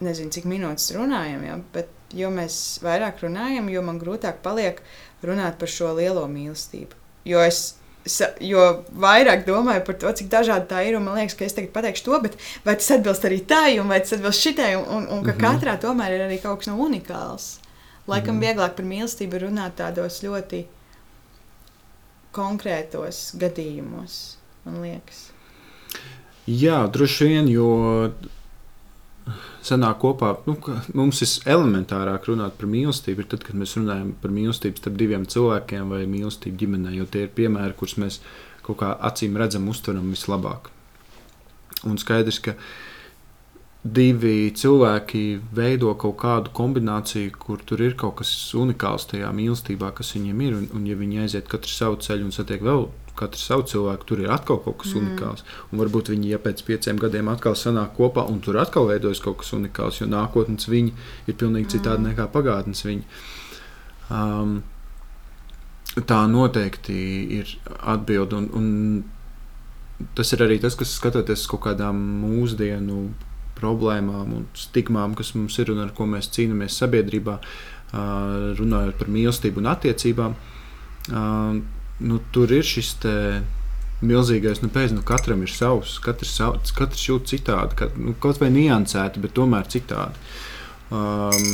nezinu, cik minūtes runājam, ja, bet jo mēs vairāk runājam, jo man grūtāk paliek runāt par šo lielo mīlestību. Jo es jo vairāk domāju par to, cik dažādi tā ir, un man liekas, ka es tagad pateikšu to, bet vai tas atbilst arī tai, un vai tas atbilst šitai, un, un, un ka mm -hmm. katrā tomēr ir arī kaut kas no unikāls. Laikam mm -hmm. vieglāk par mīlestību runāt tādos ļoti konkrētos gadījumos, man liekas. Jā, droši vien, jo sanāk kopā, nu, mums ir elementārāk runāt par mīlestību, tad, kad mēs runājam par mīlestību starp diviem cilvēkiem vai mīlestību ģimenē, jo tie ir piemēri, kurus mēs kaut kā acīm redzam, uztveram vislabāk. Un skaidrs, ka divi cilvēki veido kaut kādu kombināciju, kur tur ir kaut kas unikāls tajā mīlestībā, kas viņiem ir. Un, un ja viņi aiziet katru savu ceļu un satiek vēl katru savu cilvēku, tur ir atkal kaut kas mm. unikāls. Un varbūt viņi ja pēc pieciem gadiem atkal sanāk kopā, un tur atkal veidojas kaut kas unikāls, jo nākotnes viņi ir pilnīgi citādi mm. nekā pagātnes viņi. Um, tā noteikti ir atbilde. Un, un tas ir arī tas, kas skatoties uz kaut kādām mūsdienu problēmām un stigmām, kas mums ir un ar ko mēs cīnāmies sabiedrībā, runājot par mīlestību un attiecībām. Nu, tur ir šis te, milzīgais, nu, pēc, nu, katram ir savs, katrs, savs, katrs jūt citādi, kat, nu, kaut vai niansēti, bet tomēr citādi. Um,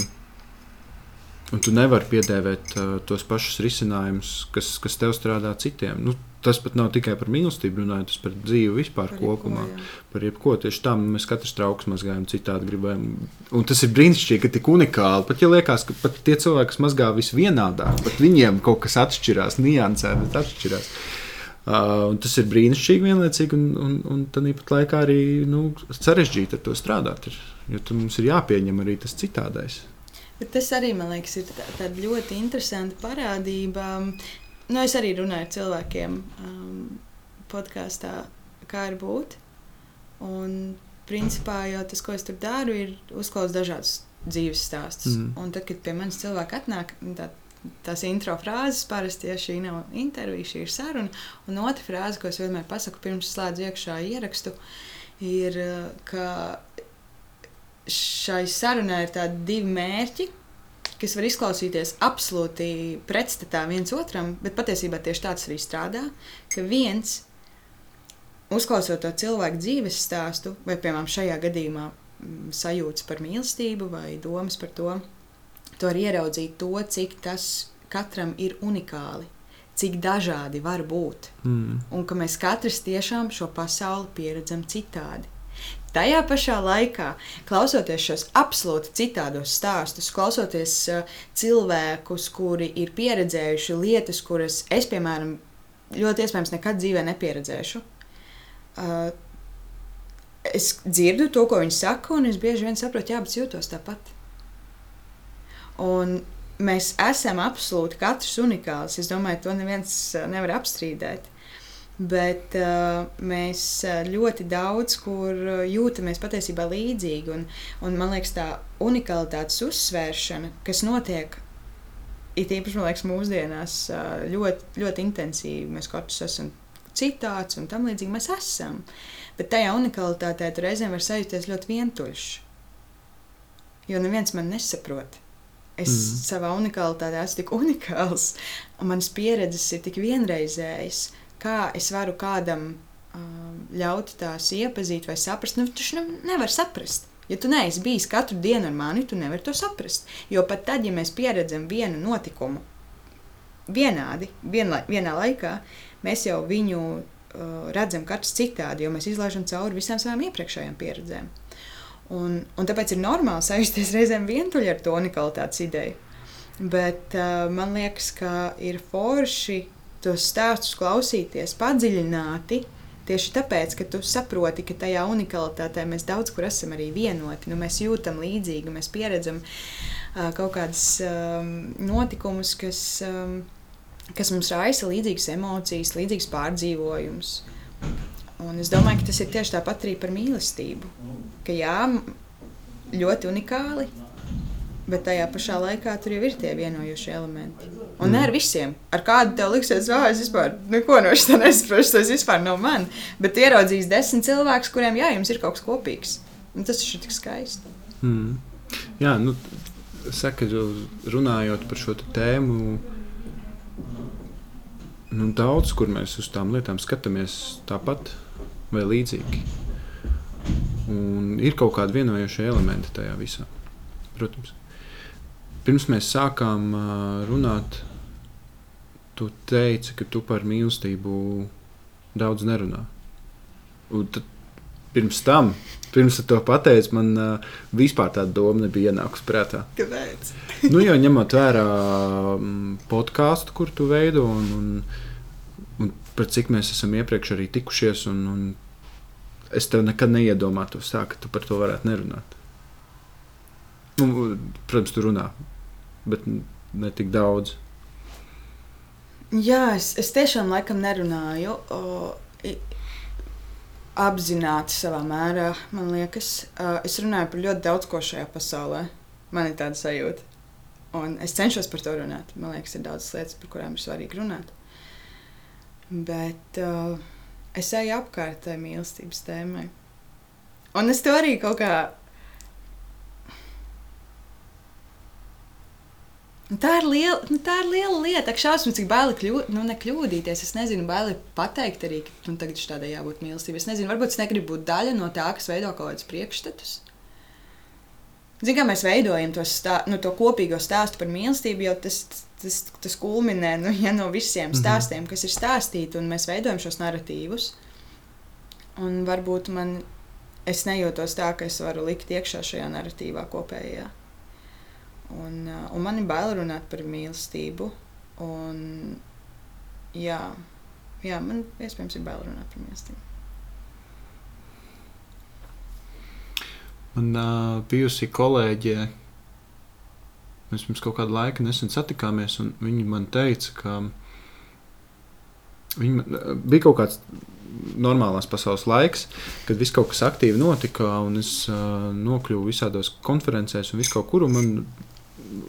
un tu nevari piedēvēt uh, tos pašus risinājumus, kas, kas tev strādā citiem. Nu, tas pat nav tikai par mīlestību, runājot, par dzīvi vispār par kopumā. Jebko, jā. par jebko. Tieši tā mēs katrs trauks mazgājam, citādi gribējam. Un tas ir brīnišķīgi, ka tik unikāli. Pat ja liekas, ka pat tie cilvēki, kas mazgā visvienādāk, pat viņiem kaut kas atšķirās, niansē, bet atšķirās. Uh, tas ir brīnišķīgi, vienlaicīgi, un, un, un tāpat laikā arī nu, sarežģīti ar to strādāt. Ir, jo mums ir jāpieņem arī tas citādais. Bet tas arī man liekas, ir tā, tāda ļoti interesanta parādība. Nu, es arī runāju ar cilvēkiem um, podkāstā, kā ir būt. Un, principā, jau tas, ko es tur daru, ir uzklausīt dažādus dzīves stāstus. Mm. Un tad, kad pie manis cilvēki atnāk, tā, tās intro frāzes parasti, ja šī nav intervija, šī ir saruna. Un otra frāze, ko es vienmēr pasaku pirms slēdzu iekšā ierakstu, ir, ka šai sarunai ir tādi divi mērķi, kas var izklausīties absolūti pretstatā viens otram, bet patiesībā tieši tāds arī strādā. Ka viens, uzklausot to cilvēku dzīves stāstu, vai piemēram šajā gadījumā mm, sajūtas par mīlestību vai domas par to, Tu vari ieraudzīt to, cik tas katram ir unikāli, cik dažādi var būt. Mm. Un ka mēs katrs tiešām šo pasauli pieredzam citādi. Tajā pašā laikā, klausoties šos absolūti citādos stāstus, klausoties uh, cilvēkus, kuri ir pieredzējuši lietas, kuras es, piemēram, ļoti iespējams nekad dzīvē nepieredzēšu. Uh, es dzirdu to, ko viņi saka, un es bieži vien saprotu, jā, bet jūtos tāpat. Un mēs esam absolūti katrs unikāls. Es domāju, to neviens eh, nevar apstrīdēt. Bet uh, mēs eh, ļoti daudz kur jūtamies patiesībā līdzīgi. Un, un man liekas, tā unikalitātes uzsvēršana, kas notiek it īpaši liekas, mūsdienās, ļoti, ļoti intensīvi. Mēs katrs esam citāds un tam līdzīgi mēs esam. Bet tajā unikalitātē tur reizēm var sajusties ļoti vientuļš. Jo neviens man nesaprot. Es mm. savā unikalitātē esmu tik unikāls, un manas pieredzes ir tik vienreizējas, kā es varu kādam um, ļaut tās iepazīt vai saprast. Nu, tu nevari saprast. Ja tu neesi bijis katru dienu ar mani, tu nevari to saprast. Jo pat tad, ja mēs pieredzam vienu notikumu vienādi, vienla, vienā laikā, mēs jau viņu uh, redzam katrs citādi, jo mēs izlaižam cauri visām savām iepriekšējām pieredzēm. Un, un tāpēc ir normāli sajusties reizēm vientuļi ar to unikalitātes ideju. Bet uh, man liekas, ka ir forši tos stāstus klausīties padziļināti. Tieši tāpēc, ka tu saproti, ka tajā unikalitātē mēs daudz kur esam arī vienoti. Nu, mēs jūtam līdzīgi, mēs pieredzam uh, kaut kādus um, notikumus, kas, um, kas mums raisa līdzīgas emocijas, līdzīgas pārdzīvojumus. Un es domāju, ka tas ir tieši tāpat arī par mīlestību. Ka jā, ļoti unikāli, bet tajā pašā laikā tur jau ir tie vienojošie elementi. Un ne ar visiem. Ar kādu tev liksies, ah, es vispār neko no šī nesaprotu, tas vispār nav man. Bet ieraudzīs desmit cilvēkus, kuriem jā, jums ir kaut kas kopīgs. Un tas ir tik skaisti. Mm. Jā, nu, saka, runājot par šo tēmu. Nu, daudz, kur mēs uz tām lietām skatāmies tāpat, vai līdzīgi. Un ir kaut kādi vienojošie elementi tajā visā. Protams. Pirms mēs sākām runāt, tu teici, ka tu par mīlestību daudz nerunā. Un tad, pirms tam, pirms tu to pateici, man uh, vispār tāda doma nebija ienākusi prātā. Kāpēc? nu, jau ņemot vērā podkāstu, kur tu veido, un, un, un par cik mēs esam iepriekš arī tikušies, un, un es tev nekad neiedomātos tā, ka tu par to varētu nerunāt. Nu, protams, tu runā, bet ne tik daudz. Jā, es, es tiešām laikam nerunāju. O, apzināti savā mērā, man liekas. Es runāju par ļoti daudz ko šajā pasaulē. Man ir tāda sajūta. Un es cenšos par to runāt. Man liekas, ir daudz lietas, par kurām ir svarīgi runāt. Bet uh, es eju apkārt tai mīlestības tēmai. Un es to arī kaut kā. Tā ir liela, nu, tā ir liela lieta. Ak, šausmas, cik baili kļū, nu, nekļūdīties. Es nezinu, baili pateikt arī, ka nu, tagad tādai jābūt mīlestībai. Es nezinu, varbūt es negribu būt daļa no tā, kas veido kaut kādus priekšstatus. Zinām, kā mēs veidojam to, stā, nu, to kopīgo stāstu par mīlestību, jo tas, tas, tas kulminē nu, ja no visiem Mhm. stāstiem, kas ir stāstīti, un mēs veidojam šos narratīvus. Un varbūt man es nejūtos tā, ka es varu likt iekšā šajā narratīvā kopējā. Un, un man ir bail runāt par mīlestību. Un, jā, jā, man iespējams ir bail runāt par mīlestību. Man uh, bijusi kolēģe, mēs pirms kaut kāda laika nesen satikāmies, un viņa man teica, ka viņa, man- bija kaut kāds normālās pasaules laiks, kad viss kaut kas aktīvi notika, un es uh, nokļuvu visādos konferencēs un visu kaut kur, man,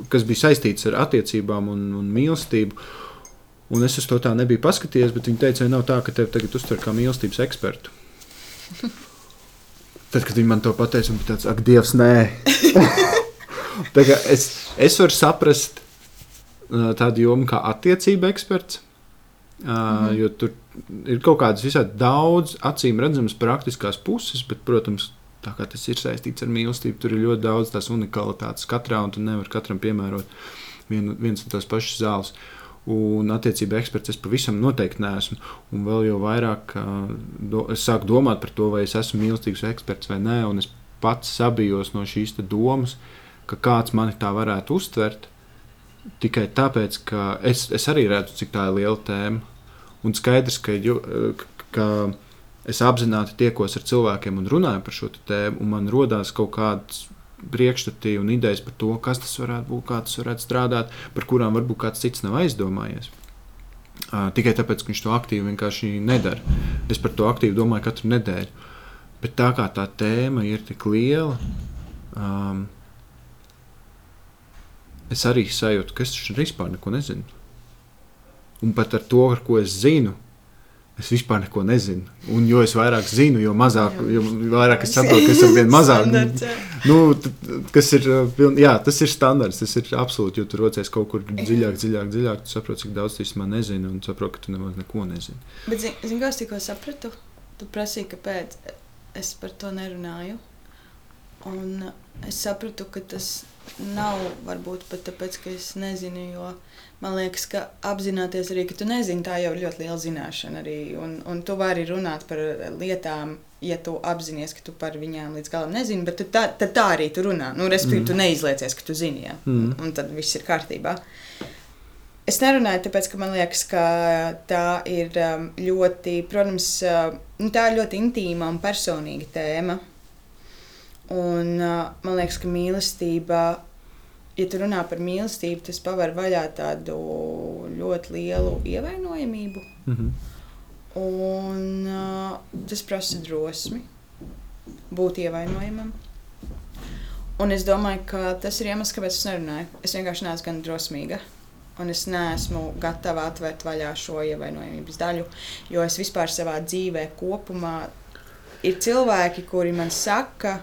kas bija saistīts ar attiecībām un, un mīlestību. Un es uz to tā nebiju paskatījies, bet viņa teica, vai nav tā, ka tevi tagad uztver kā mīlestības ekspertu. Tad, kad viņi man to pateica, man bija tāds, ak, Dievs, nē. Es, es varu saprast uh, tādu jomu kā attiecība eksperts. Mm -hmm. Jo tur ir kaut kādas visai daudz acīm redzamas praktiskās puses, bet, protams, tā kā tas ir saistīts ar mīlestību, tur ir ļoti daudz tās unikalitātes katrā, un tu nevari katram piemērot vienu, viens un tos pašus zāles. Un attiecība eksperts es pavisam noteikti neesmu. Un vēl jau vairāk do, sāku domāt par to, vai es esmu mīlestības eksperts vai nē. Un es pats sabijos no šīs domas, ka kāds mani tā varētu uztvert. Tikai tāpēc, ka es, es arī redzu, cik tā ir liela tēma. Un skaidrs, ka, ju, ka es apzināti tiekos ar cilvēkiem un runāju par šo tēmu, un man rodās kaut kādas priekšstati un idejas par to, kas tas varētu būt, kā tas varētu strādāt, par kurām varbūt kāds cits nav aizdomājies. Uh, tikai tāpēc, ka viņš to aktīvi vienkārši nedara. Es par to aktīvi domāju katru nedēļu. Bet tā kā tā tēma ir tik liela, um, es arī sajūtu, ka es vispār neko nezinu. Un pat ar to, ar ko es zinu, es vispār neko nezinu. Un jo es vairāk zinu, jo mazāk, jo vairāk es saprotu, ka es esmu mazāk. Standarts, jā. Nu, t- kas ir, uh, jā, tas ir standarts, tas ir absolūti, jo tu rocies kaut kur dziļāk, dziļāk, dziļāk. Tu saproti, cik daudz īstenībā nezini, un saproti, ka tu nemaz neko nezini. Bet, zini, zin, ko es tikko sapratu? Tu prasīji, kāpēc es par to nerunāju. Un es sapratu, ka tas nav varbūt pat tāpēc, ka es nezinu, jo man liekas, ka apzināties arī, ka tu nezini, tā jau ir ļoti liela zināšana arī. Un, un tu vari runāt par lietām, ja tu apzinājies, ka tu par viņām līdz galam nezini, bet tā, tad tā arī tu runā. Nu, respektīvi, mm. tu neizliecies, ka tu zini, jā. Mm. un tad viss ir kārtībā. Es nerunāju, tāpēc, ka man liekas, ka tā ir um, ļoti, protams, uh, nu, tā ir ļoti intīma un personīga tēma. Un uh, man liekas, ka mīlestība, ja tu runā par mīlestību, tas paver vaļā tādu ļoti lielu ievainojamību. Mm -hmm. Un uh, tas prasa drosmi būt ievainojamam. Un es domāju, ka tas ir iemesls, kāpēc es nerunāju. Es vienkārši neesmu gan drosmīga. Un es neesmu gatava atvērt vaļā šo ievainojamības daļu, jo es vispār savā dzīvē kopumā ir cilvēki, kuri man saka,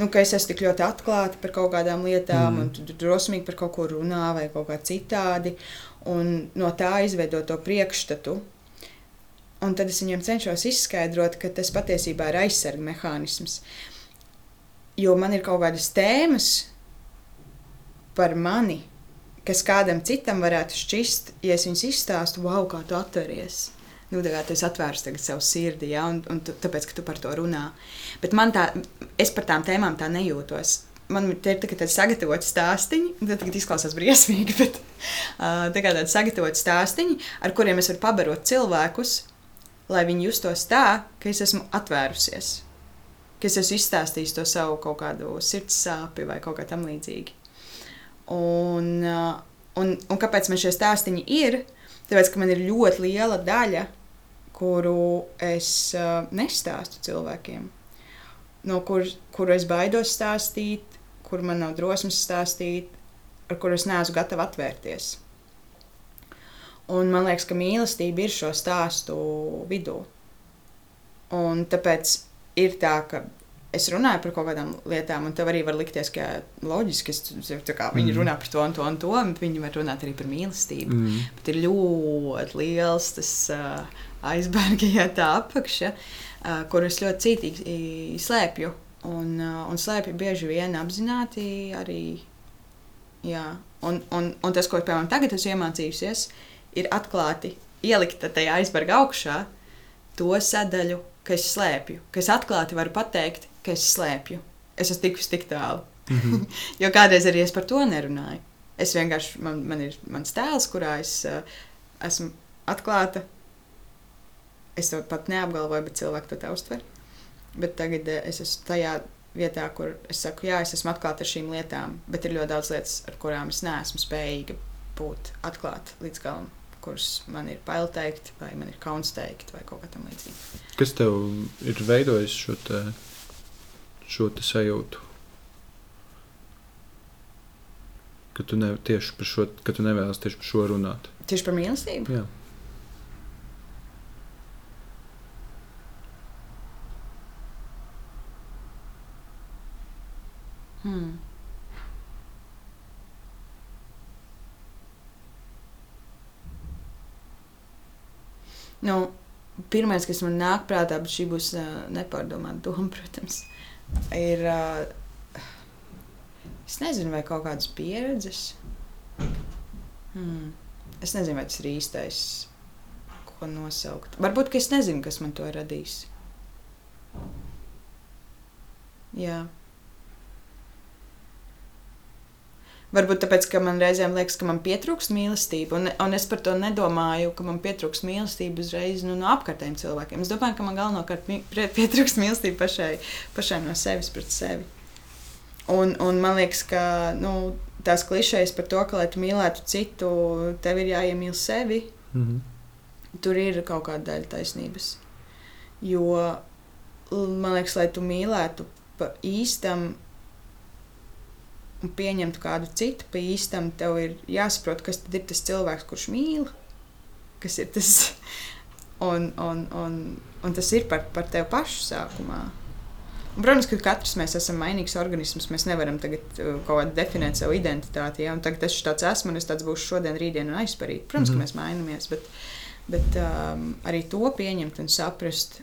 nu, ka es esmu tik ļoti atklāta par kaut kādām lietām, Mm. un drosmīgi par kaut ko runā vai kaut kā citādi, un no tā izveidot to priekšstatu. Un tad es viņiem cenšos izskaidrot, ka tas patiesībā ir aizsarga mehānisms. Jo man ir kaut kādas tēmas par mani, kas kādam citam varētu šķist, ja es viņus izstāstu, wow, kā tu atveries. Nu, tā kā tu esi atvērts tagad savu sirdi, ja, un, un tu, tāpēc, ka tu par to runā. Bet man tā, es par tām tēmām tā nejūtos. Man te ir tā, tādi sagatavoti stāstīņi, tagad izklausās briesmīgi, bet uh, tā kā tādi sagatavoti stāstīņi, ar kuriem es varu pabarot cilvēkus, lai viņi justos tā, ka es esmu atvērusies, ka es esmu izstāstījis to savu kaut kādu sirds sāpi vai kaut kā tam līdzīgi. Un, uh, un, un kāpēc man šie stāstīņi ir? Tāpēc, ka man ir ļoti liela daļa, kuru es uh, nestāstu cilvēkiem, no kur, kuru es baidos stāstīt, kur man nav drosmes stāstīt, ar kuru es neesmu gatava atvērties. Un man liekas, ka mīlestība ir šo stāstu vidū. Un tāpēc ir tā, ka es runāju par kaut kādām lietām, un tev arī var likties, ka loģiski, ka viņi Mm. runā par to un to un to, bet viņi var runāt arī par mīlestību. Mm. Bet ir ļoti liels tas uh, aizbērgi, ja tā apakša, uh, kur es ļoti cītīgi slēpju. Un, uh, un slēpju bieži vien apzināti arī. Jā. Un, un, un tas, ko piemēram tagad esmu iemācījusies, ir atklāti ielikt tajā aizbērga augšā to sadaļu, ka es slēpju. Ka es atklāti varu pateikt, ka es slēpju. Es esmu tikusi tik tālu. Mhm. Jo kādreiz arī es par to nerunāju. Es vienkārši, man, man ir mans tēls, kurā es uh, esmu atklāta. Es to pat neapgalvoju, bet cilvēki to tā uztver. Bet tagad uh, es esmu tajā vietā, kur es saku, jā, es esmu atklāta ar šīm lietām, bet ir ļoti daudz lietas, ar kurām es neesmu spējīga būt atklāta līdz galam, kuras man ir bail teikt, vai man ir kauns teikt, vai kaut kā tam līdzīga. Kas tev ir veidojis šo, te, šo te sajūtu? Ka tu, ne, tieši par šo, ka tu nevēlas tieši par šo runāt. Tieši par mīlestību. Jā. Nu, Pirmais, kas man nāk prātā, bet šī būs uh, nepārdomāta doma, protams, ir. Uh, es nezinu, vai kaut kādas pieredzes. Hmm. Es nezinu, vai tas ir īstais, ko nosaukt. Varbūt, es nezinu, kas man to radīs. Jā. Varbūt tāpēc, ka man reizēm liekas, ka man pietrūkst mīlestība, un, un es par to nedomāju, ka man pietrūkst mīlestība uzreiz nu, no apkārtējiem cilvēkiem. Es domāju, ka man galvenokārt pietrūkst mīlestība pašai, pašai no sevis pret sevi. Un, un man liekas, ka nu, tās klišejas par to, ka, lai tu mīlētu citu, tev ir jāiemīl sevi, Mhm. tur ir kaut kāda daļa taisnības. Jo man liekas, lai tu mīlētu pa īstam un pieņemtu kādu citu pa īstam, tev ir jāsaprot, kas ir tas cilvēks, kurš mīl, kas ir tas. Un, un, un, un tas ir par, par tevi pašu sākumā. Un, protams, ka katrs mēs esam mainīgs organisms. Mēs nevaram tagad uh, kaut kādā definēt savu identitāti. Ja? Un Tagad es tāds esmu, un es tāds būšu šodien, rītdien un aizparīt. Protams, mm Mhm. -hmm. ka mēs mainamies, bet, bet um, arī to pieņemt un saprast.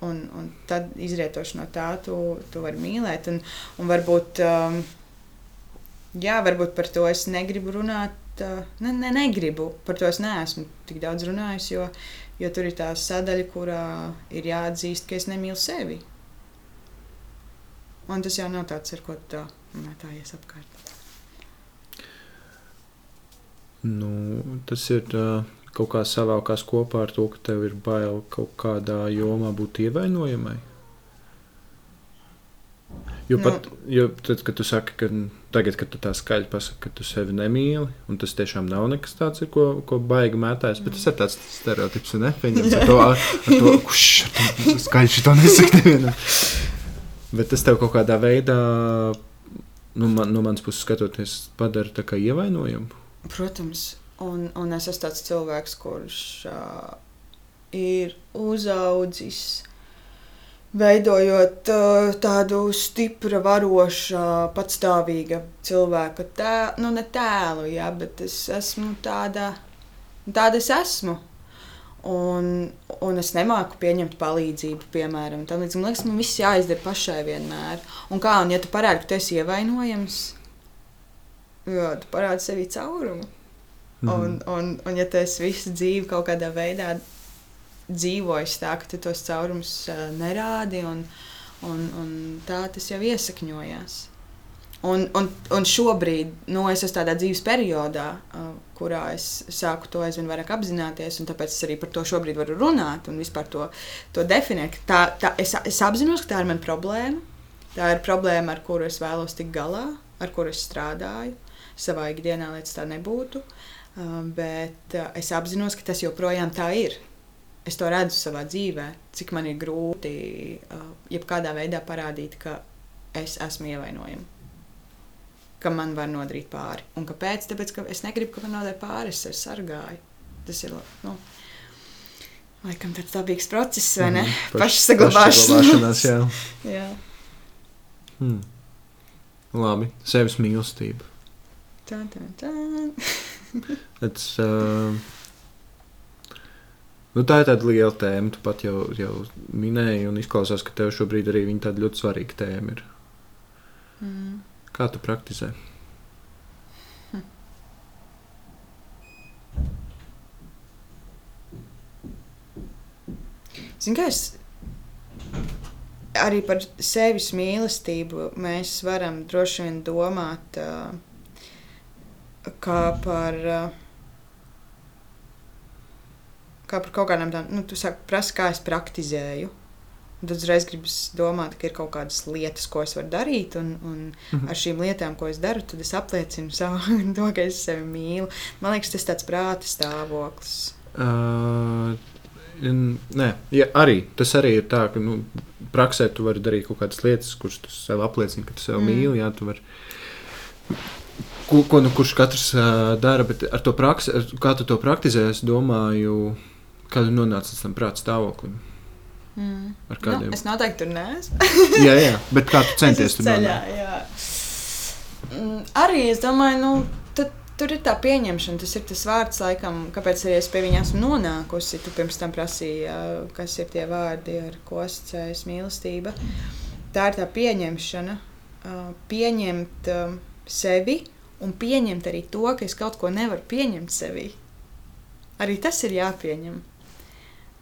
Un, un tad izrietoši no tā, tu, tu vari mīlēt. Un, un varbūt, um, jā, varbūt par to es negribu runāt. Ne, ne, negribu, par to es neesmu tik daudz runājis, jo, jo tur ir tā sadaļa, kurā ir jāatzīst, ka es nemīlu sevi. Un tas jau nav tāds, ar ko tā mētājies apkārt. Nu, tas ir uh, kaut kā savākās kopā ar to, ka tev ir bail kaut kādā jomā būt ievainojamai. Jo Nu. pat jo tad, kad tu saki, ka tagad, kad tu tā skaļi pasaki, ka tu sevi nemīli, un tas tiešām nav nekas tāds, ko, ko baigi mētājas, bet tas ir tāds stereotips un nepieņems ar to, ar to kurš skaļi šito nesaka nevienam. Bet tas tev kaut kādā veidā, nu, man, no manas puses skatoties, padara tā kā ievainojumu. Protams, un, un es esmu tāds cilvēks, kurš uh, ir uzaudzis, veidojot uh, tādu stipru, varošu, patstāvīgu cilvēku tēlu, nu ne tēlu, jā, bet es esmu tāda, tāda es esmu. Un, un es nemāku pieņemt palīdzību, piemēram, tam līdz man liekas, man viss jāizdara pašai vienmēr. Un kā, un ja tu parādi, ka tu esi ievainojams, jā, tu parādi sevī caurumu. Mhm. Un, un, un ja tu esi visu dzīvi kaut kādā veidā dzīvojis tā, ka tu tos caurumus uh, nerādi, un, un, un tā tas jau iesakņojās. Un, un, un šobrīd nu, es esmu tādā dzīves periodā, uh, kurā es sāku to aizvien vairāk apzināties, un tāpēc es arī par to šobrīd varu runāt un vispār to, to definēt. Tā, tā, es, es apzinos, ka tā ir mana problēma. Tā ir problēma, ar kuru es vēlos tikt galā, ar kuru es strādāju savā ikdienā, lai tas tā nebūtu. Uh, bet uh, es apzinos, ka tas joprojām tā ir. Es to redzu savā dzīvē, cik man ir grūti uh, jebkādā veidā parādīt, ka es esmu ievainojama. Ka man var nodarīt pāri. Un kāpēc? Tāpēc, ka es negribu, ka man nodara pāri, es sevi sargāju. Tas ir nu, laikam tāds dabīgs process, vai ne? Paš- Pašsaglabāšanās. jā. jā. Hmm. Labi, sevis mīlestība. Tā, tā, tā. Tas, uh, nu, tā ir tāda liela tēma. Tu pat jau, jau minēji, un izklausās, ka tev šobrīd arī tāda ļoti svarīga tēma ir. Mm. Kā tu praktizē? Zini, kā es arī par sevis mīlestību mēs varam droši vien domāt uh, kā par. Uh, Kā par kaut kādām tādām, nu, tu saki, prasa, kā es praktizēju. Tad uzreiz gribas domāt, ka ir kaut kādas lietas, ko es varu darīt, un, un Mhm. ar šīm lietām, ko es daru, tad es apliecinu savu, to, ka es sevi mīlu. Man liekas, tas ir tāds prāta stāvoklis. Uh, nē, ja, arī tas arī ir tā, ka nu, praksē tu vari darīt kaut kādas lietas, kuras tu sev apliecini, ka tu sev Mm. mm. mīli. Jā, tu vari, ko, ko nu kurš katrs uh, dara, bet ar to praksi, kā tu to praktizē, es domāju, kā tu nonāci līdz tam prāta stāvoklim. Mm. Nu, es noteikti tur neesmu. jā, jā, bet kā tu centies Es tur nonākt? Mm, Arī es domāju, nu, tad, tur ir tā pieņemšana. Tas ir tas vārds, laikam, kāpēc arī es pie viņa esmu nonākusi. Tu pirms tam prasīji, kas ir tie vārdi, ar ko asociējas mīlestība. Tā ir tā pieņemšana, pieņemt sevi un pieņemt arī to, ka es kaut ko nevaru pieņemt sevi. Arī tas ir jāpieņem.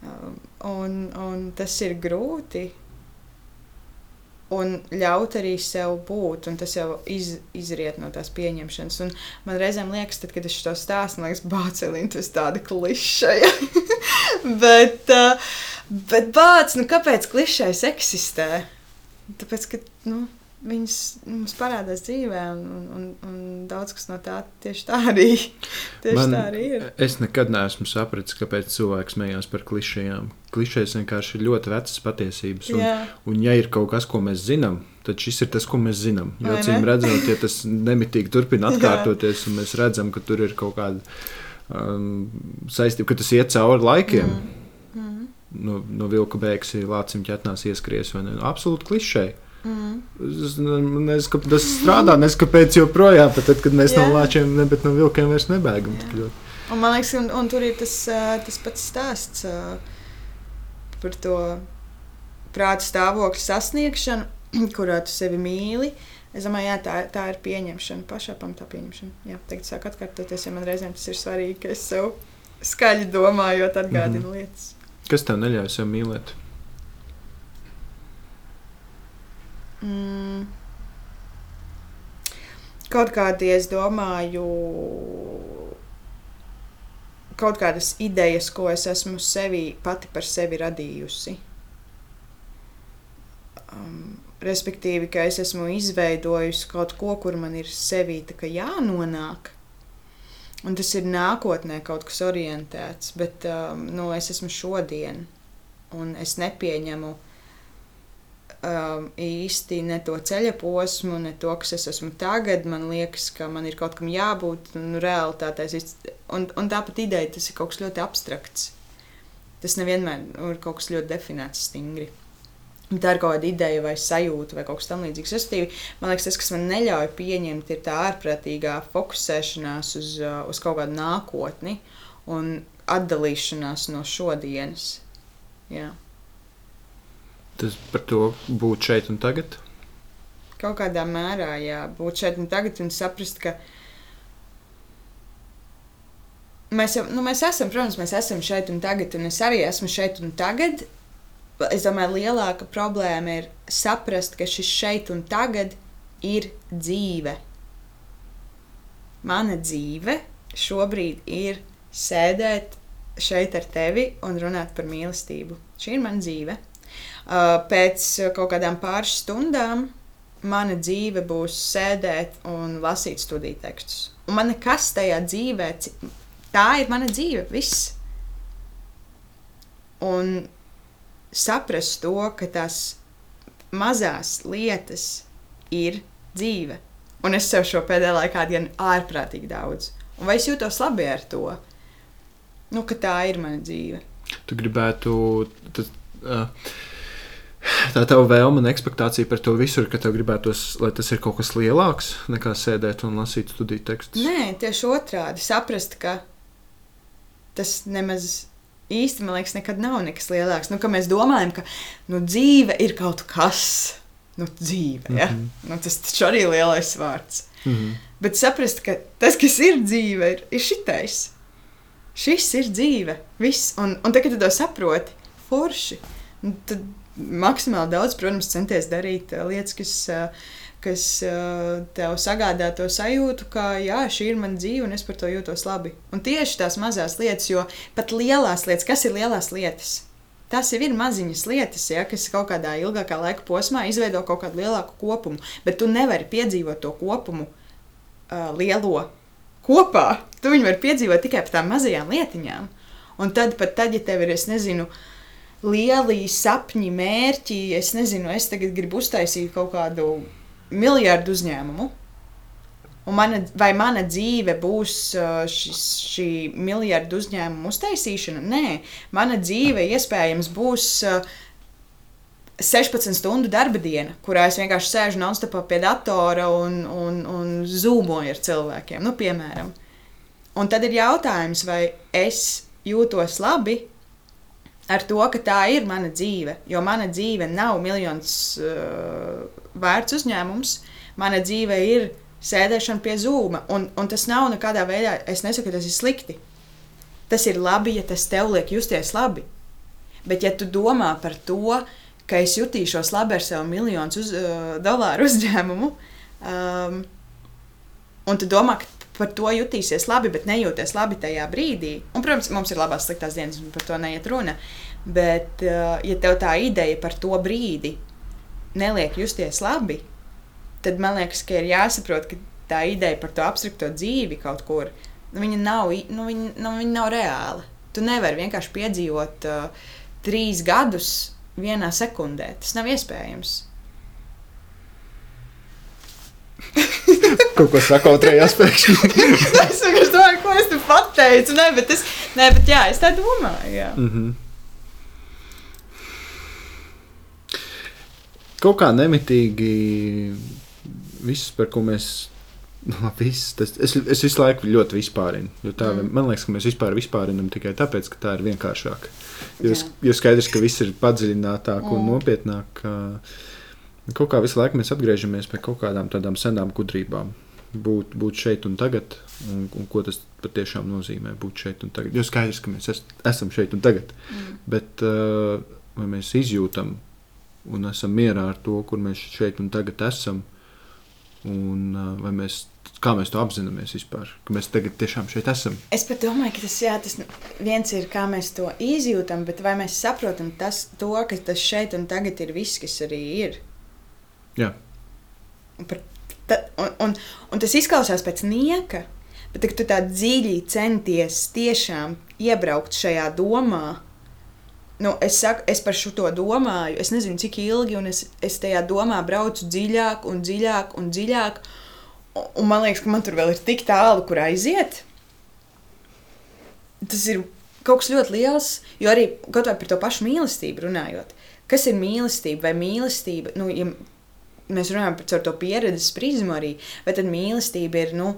Um, Un, un tas ir grūti. Un ļaut arī sev būt, un tas jau iz, izriet no tās pieņemšanas. Un man reizēm liekas, tad, kad es to stāstu, man liekas, bācelīna, tas tāda klišeja. bet, uh, bet bāc, nu kāpēc klišejas eksistē? Tāpēc, ka, nu, viņas mums parādās dzīvē, un, un, un, un daudz kas no tā tieši tā arī, tieši Man- tā arī ir. Es nekad neesmu sapratis, kāpēc cilvēks smējās par klišejām. Klišejas vienkārši ir ļoti vecas patiesības. Un, Jā, un, ja ir kaut kas, ko mēs zinām, tad šis ir tas, ko mēs zinām. Jo, acīm redzot, ja tas nemitīgi turpina atkārtoties, un mēs redzam, ka tur ir kaut kāda um, saistība, ka tas iet cauri laikiem. Mm. Mm. No, no vilka beigas ir lācim ķetnās ieskries, vai ne? Absolūti klišeji. Mm. Es ne- nezinu, kā tas strādā, nezinu, kāpēc joprojām, pat tad, kad mēs Jā. no lāčiem, ne, bet no vilkiem vairs nebēgam. Ļoti. Un, man liekas, un, un tur ir tas, tas pats stāsts par to prāta stāvokļa sasniegšanu, kurā tu sevi mīli. Es domāju, jā, tā, tā ir pieņemšana, pašā pamatā pieņemšana. Jā, tagad sāk atkārtoties, ja man reizēm tas ir svarīgi, ka es sev skaļi domājot, atgādinu mm -hmm. lietas. Kas tev neļauj sev mīlēt? Mm. Kaut kādi, es domāju, kaut kādas idejas, ko es esmu sevi pati par sevi radījusi. Um, respektīvi, ka es esmu izveidojusi kaut ko, kur man ir sevī jānonāk. Un tas ir nākotnē kaut kas orientēts, bet um, nu, es esmu šodien, un es nepieņemu um, īsti ne to ceļa posmu, ne to, kas es esmu tagad. Man liekas, ka man ir kaut kam jābūt, un realitātē un, un tāpat ideja, tas ir kaut kas ļoti abstrakts. Tas nevienmēr ir kaut kas ļoti definēts stingri. Tā ir kaut kāda ideja vai sajūta vai kaut kas tamlīdzīgs. Man liekas, tas, kas man neļauj pieņemt, ir tā ārprātīgā fokusēšanās uz, uh, uz kaut kādu nākotni un atdalīšanās no šodienas. Jā. Tas par to būt šeit un tagad. Kaut kādā mērā jābūt šeit un tagad un saprast, ka mēs, jau, nu, mēs esam, protams, mēs esam šeit un tagad, un es arī esmu šeit un tagad. Es domāju, lielāka problēma ir saprast, ka šis šeit un tagad ir dzīve. Mana dzīve šobrīd ir sēdēt šeit ar tevi un runāt par mīlestību. Šī ir mana dzīve. Uh, Pēc kaut kādām pāris stundām mana dzīve būs sēdēt un lasīt studiju tekstus. Un man nekas tajā dzīvē, tā ir mana dzīve, viss. Un saprast to, ka tās mazās lietas ir dzīve. Un es sev šo pēdējā laikā dienu ārprātīgi daudz. Un vai es jūtos labi ar to? Nu, ka tā ir mana dzīve. Tu gribētu. Tas, uh, Tā tava vēlme un expectācija par to visu ir, ka tev gribētos, lai tas ir kaut kas lielāks nekā sēdēt un lasīt studiju tekstus. Nē, tieši otrādi. Saprast, ka tas nemaz īsti, man liekas, nekad nav nekas lielāks. Nu, mēs domājam, ka nu, dzīve ir kaut kas. Nu, dzīve, ja? mm -hmm. nu, tas taču arī ir lielais vārds. Mm -hmm. Bet saprast, ka tas, kas ir dzīve, ir, ir šitais. Šis ir dzīve. Viss. Un, un tagad, kad to saproti, forši. Tad maksimāli daudz, protams, centies darīt uh, lietas, kas, uh, kas uh, tev sagādā to sajūtu, ka jā, šī ir mana dzīve un es par to jūtos labi. Un tieši tās mazās lietas, jo pat lielās lietas, kas ir lielās lietas? Tas jau ir maziņas lietas, ja, kas kaut kādā ilgākā laika posmā izveido kaut kādu lielāku kopumu, bet tu nevari piedzīvot to kopumu uh, lielo kopā. Tu viņu vari piedzīvot tikai par tām mazajām lietiņām. Un tad, pat tad, ja tev ir, es nezinu, uh, lieli sapņi, mērķi. Es nezinu, es tagad gribu uztaisīt kaut kādu miljardu uzņēmumu. Un mana, vai mana dzīve būs uh, šis, šī miljardu uzņēmuma uztaisīšana? Nē, mana dzīve iespējams būs uh, 16 stundu darba diena, kurā es vienkārši sēžu non-stopā pie datora un, un, un zūmoju ar cilvēkiem, nu, piemēram. Un tad ir jautājums, vai es jūtos labi ar to, ka tā ir mana dzīve. Jo mana dzīve nav miljons uh, vērts uzņēmums. Mana dzīve ir sēdēšana pie zūma. Un, un tas nav nekādā veidā, es nesaku, ka tas ir slikti. Tas ir labi, ja tas tev liek justies labi. Bet, ja tu domā par to, ka es jutīšos labi ar savu miljonu uz, uh, dolāru uzņēmumu, um, un tu domā, ka par to jutīsies labi, bet nejūties labi tajā brīdī. Un, protams, mums ir labās, sliktās dienas, un par to neiet runa. Bet, uh, ja tev tā ideja par to brīdi neliek justies labi, tad man liekas, ka ir jāsaprot, ka tā ideja par to abstrakto dzīvi kaut kur nu, viņa nav, nu, viņa, nu, viņa nav reāla. Tu nevari vienkārši piedzīvot uh, trīs gadus vienā sekundē. Tas nav iespējams. Kaut ko sakautrējās pēkšņi. es vienkārši domāju, ko es te pateicu. Nē, bet, es, nē, bet jā, es tā domāju. Jā. Mm -hmm. Kaut kā nemitīgi viss, par ko mēs. No, viss, tas, es, es visu laiku ļoti vispārinu. Tā, mm. Man liekas, ka mēs vispār vispārinām tikai tāpēc, ka tā ir vienkāršāk. Jo, jo skaidrs, ka viss ir padziļinātāk mm. un nopietnāk. Uh, Kaut kā visu laiku mēs atgriežamies pie kaut kādām tādām senām gudrībām. Būt, būt šeit un tagad, un, un ko tas patiešām nozīmē būt šeit un tagad. Jo skaidrs, ka mēs es, esam šeit un tagad, mm. bet uh, vai mēs izjūtam un esam mierā ar to, kur mēs šeit un tagad esam, un uh, vai mēs kā mēs to apzināmies vispār, ka mēs tagad tiešām šeit esam. Es pat domāju, ka tas, jā, tas viens ir, kā mēs to izjūtam, bet vai mēs saprotam tas, to, ka tas šeit un tagad ir viss, kas arī ir. Jā. Un, par, ta, un, un, un tas izklausās pēc nieka, bet tu tā dziļi centies tiešām iebraukt šajā domā. Nu, es, saku, es par šo domāju, es nezinu, cik ilgi, un es, es tajā domā braucu dziļāk un dziļāk un dziļāk. Un, un man liekas, ka man tur vēl ir tik tālu, kur aiziet. Tas ir kaut kas ļoti liels, jo arī kaut vai par to pašu mīlestību runājot. Kas ir mīlestība vai mīlestība? Nu, ja mēs runājam par to pieredzes prizmu arī, vai tad mīlestība ir, nu,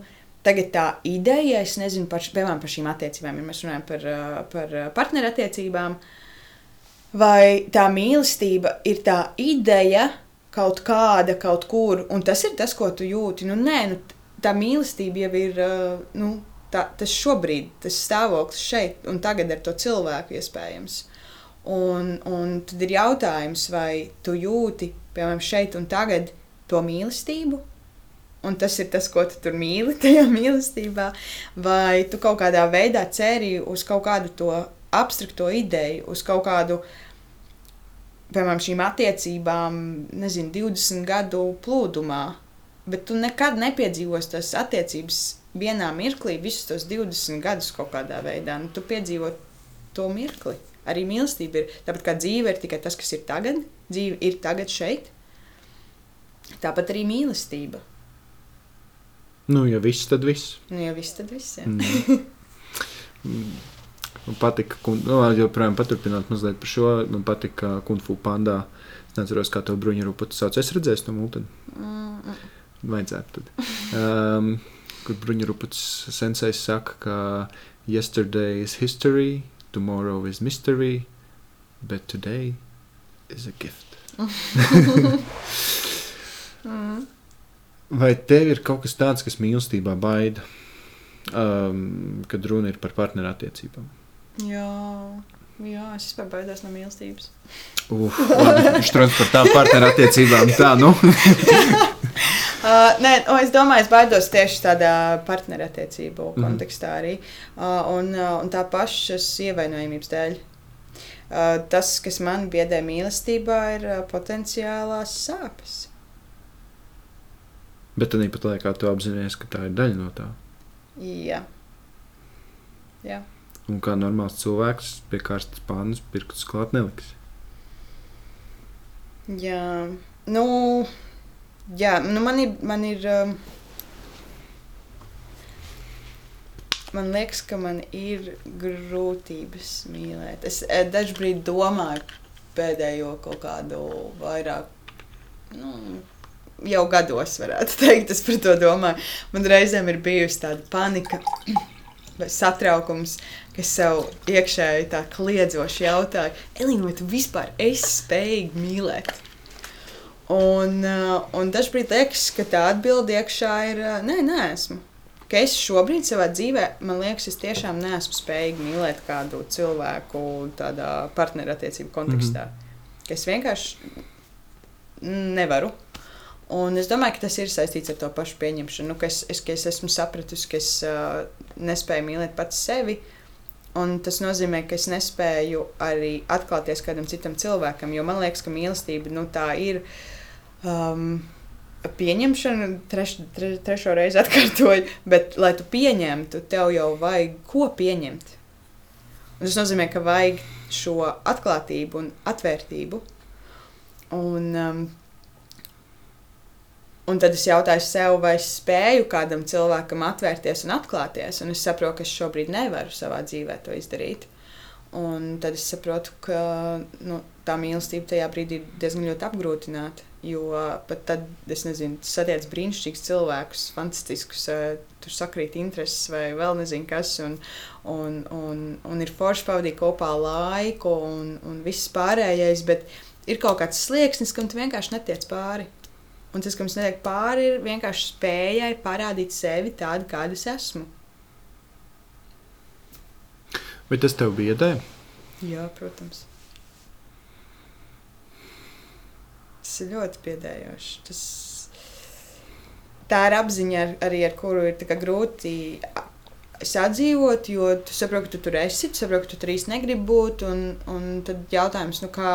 tagad tā ideja, es nezinu, par, piemēram, par šīm attiecībām, ja mēs runājam par, par partnerattiecībām, vai tā mīlestība ir tā ideja kaut kāda, kaut kur, un tas ir tas, ko tu jūti. Nu, nē, nu, tā mīlestība jau ir, nu, tā, tas šobrīd, tas stāvoklis šeit un tagad ar to cilvēku iespējams. Un, un tad ir jautājums, vai tu jūti piemēram, šeit un tagad to mīlestību. Un tas ir tas, ko tu tur mīli tajā mīlestībā. Vai tu kaut kādā veidā ceri uz kaut kādu to abstrakto ideju, uz kaut kādu, piemēram, šīm attiecībām, nezinu, 20 gadu plūdumā. Bet tu nekad nepiedzīvosi tās attiecības vienā mirklī, visus tos 20 gadus kaut kādā veidā. Nu, tu piedzīvo to mirkli. Arī mīlestība ir tāpat kā dzīve, ir tikai tas, kas ir tagad. Dzīve ir tagad šeit. Tāpat arī mīlestība. Nu, ja viss, tad viss. Nu, ja viss, tad viss. Mm. Man patika, kun, nu, joprojām paturpināt mazliet par šo. Man patika Kung Fu Panda. Es nezinu, kā to bruņu rūpētu sauc. Es redzēju to mūteni. Mm, Vajadzētu tad. Um, kur bruņu rūpēts sensējs saka, ka yesterday is history, tomorrow is mystery, but today is a gift. Vai tev ir kaut kas tāds, kas mīlestībā baida, um, kad runa ir par partnerattiecībām? Jā, jā, es vispār baidos no mīlestības. Uf, viņš runā par tām partnerattiecībām. Tā, nu. Uh, nē, o, es domāju, es baidos tieši tādā partnerattiecību Mhm. kontekstā arī. Uh, un, uh, un tā pašas ievainojamības dēļ. Uh, tas, kas man biedē mīlestībā, ir uh, potenciālās sāpes. Bet tad pat laikā tu apzinājies, ka tā ir daļa no tā. Jā. Jā. Un kā normāls cilvēks pie karstas pānas pirkstus klāt neliks. Jā. Nu, jā, nu man ir. Man ir um, Man liekas, ka man ir grūtības mīlēt. Es eh, dažkārt domāju pēdējo kaut kādu vairāk, nu, jau gados, varētu teikt, es par to domāju. Man reizēm ir bijusi tāda panika vai satraukums, ka es sev iekšēji tā kliedzoši jautāju, Elīna, vai tu vispār esi spējīga mīlēt? Un, uh, un dažkārt liekas, ka tā atbilde iekšā ir, uh, nē, nē, esmu. Ka es šobrīd savā dzīvē, man liekas, es tiešām neesmu spējīga mīlēt kādu cilvēku tādā partnerattiecību kontekstā. Mm -hmm. Ka es vienkārši nevaru. Un es domāju, ka tas ir saistīts ar to pašu pieņemšanu. Nu, ka es, es, ka es esmu sapratusi, ka es uh, nespēju mīlēt pats sevi. Un tas nozīmē, ka es nespēju arī atklāties kādam citam cilvēkam. Jo man liekas, ka mīlestība nu, tā ir. Um, Pieņemšana, treš, tre, trešo reizi atkārtoju, bet, lai tu pieņemtu, tev jau vajag ko pieņemt. Un tas nozīmē, ka vajag šo atklātību un atvērtību. Un, um, Un tad es jautāju sev, vai es spēju kādam cilvēkam atvērties un atklāties. Un es saprotu, ka es šobrīd nevaru savā dzīvē to izdarīt. Un tad es saprotu, ka nu, tā mīlestība tajā brīdī ir diezgan ļoti apgrūtināta. Jo pat tad, es nezinu, satiec brīnišķīgus cilvēkus, fantastiskus, tur sakrīt intereses vai vēl nezinu kas. Un, un, un, un ir forši pavadīt kopā laiku un, un viss pārējais, bet ir kaut kāds slieksnis, kam tu vienkārši netiec pāri. Un tas, kam es netiek pāri, ir vienkārši spējai parādīt sevi tādu, kāda es esmu. Vai tas tev biedē? Jā, protams. Tas ir ļoti biedējoši. Tas... Tā ir apziņa, ar, arī ar kuru ir grūti sadzīvot, jo tu saproti, ka tu tur esi, tu saproti, ka tu tur īsti negribi būt. Un, un tad jautājums, nu kā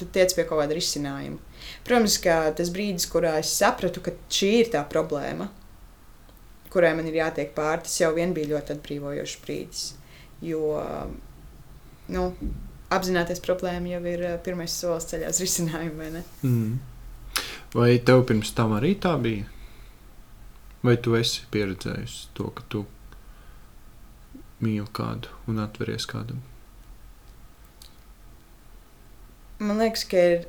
tu tiec pie kaut kāda risinājuma. Protams, ka tas brīdis, kurā es sapratu, ka šī ir tā problēma, kurai man ir jātiek pāri, tas jau vien bija ļoti atbrīvojošs brīdis. Jo nu, apzināties problēmu jau ir eh, pirmais solis ceļā uz risinājumu, vai ne? Mm. Vai tev pirms tam arī tā bija? Vai tu esi pieredzējusi to, ka tu mīli kādu un atveries kādam? Man liekas, ka ir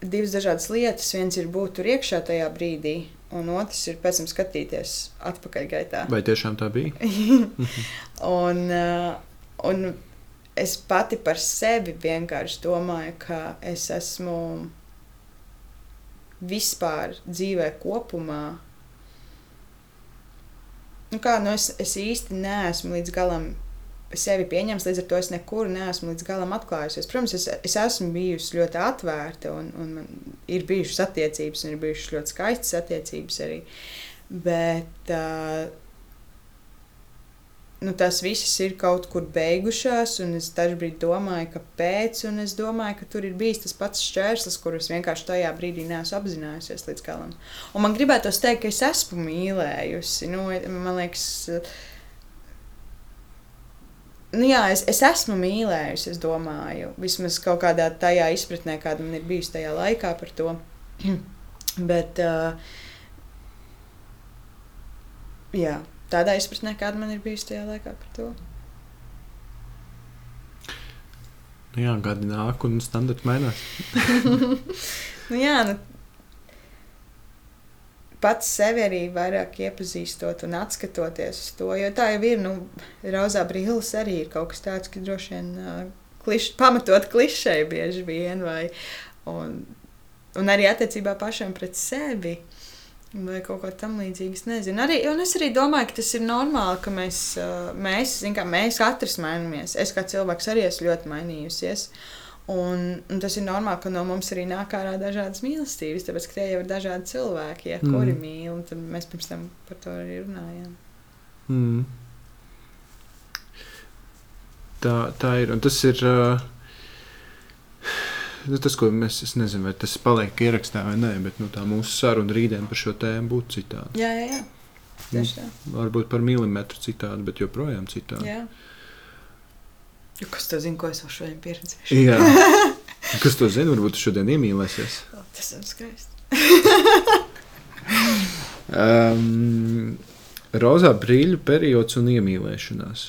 divas dažādas lietas. Viens ir būt tur iekšā tajā brīdī, un otrs ir pēc tam skatīties atpakaļgaitā. Vai tiešām tā bija? un, uh, un es pati par sevi vienkārši domāju, ka es esmu vispār dzīvē kopumā. Nu kā, nu es, es īsti neesmu līdz galam sevi pieņems, līdz ar to es nekur neesmu līdz galam atklājusies. Protams, es, es esmu bijusi ļoti atvērta, un, un man ir bijušas attiecības, un ir bijušas ļoti skaistas attiecības arī. Bet uh, nu, tās visas ir kaut kur beigušās, un es dažkārt domāju, kāpēc. Es domāju, ka tur ir bijis tas pats šķērslis, kurus vienkārši tajā brīdī neesmu apzinājusies līdz galam. Un man gribētos teikt, ka es esmu mīlējusi. Nu, man liekas, nu, jā, es, es esmu mīlējusi, es domāju, vismaz kaut kādā tajā izpratnē, kāda man ir bijusi tajā laikā par to. Bet, uh, jā, tādā izpratnē, kāda man ir bijusi tajā laikā par to. Nu jā, gadi nāk, un standarti mainās. nu jā, nu, pats sevi arī vairāk iepazīstot un atskatoties uz to. Jo tā jau ir, nu, rozā brīlis arī ir kaut kas tāds, ka droši vien uh, kliš, pamatot klišai bieži vien, vai, un, un arī attiecībā pašam pret sevi. Vai kaut ko tamlīdzīgu. Es nezinu. Arī, es arī domāju, ka tas ir normāli, ka mēs, mēs, kā, mēs katrs mainamies. Es kā cilvēks arī esmu ļoti mainījusies. Un, un tas ir normāli, ka no mums arī nāk ārā dažādas mīlestības, tāpēc ka tie jau ir dažādi cilvēki, ja, mm. kuri mīl. Tad mēs pirms tam par to arī runājām. Mm. Tā, tā ir. Un tas ir. Uh nu, tas, ko mēs, es nezinu, vai tas paliek ierakstā vai nē, bet nu, tā mūsu saruna rītdien par šo tēmu būtu citādi. Jā, jā, jā. Tieši tā. Varbūt par milimetru citādi, bet joprojām citādi. Jā. Kas to zina, ko es vēl šodien pieredzēju? Jā. Kas to zina? Varbūt šodien iemīlēsies. Tas ir skaisti. um, rozā brīļu periods un iemīlēšanās.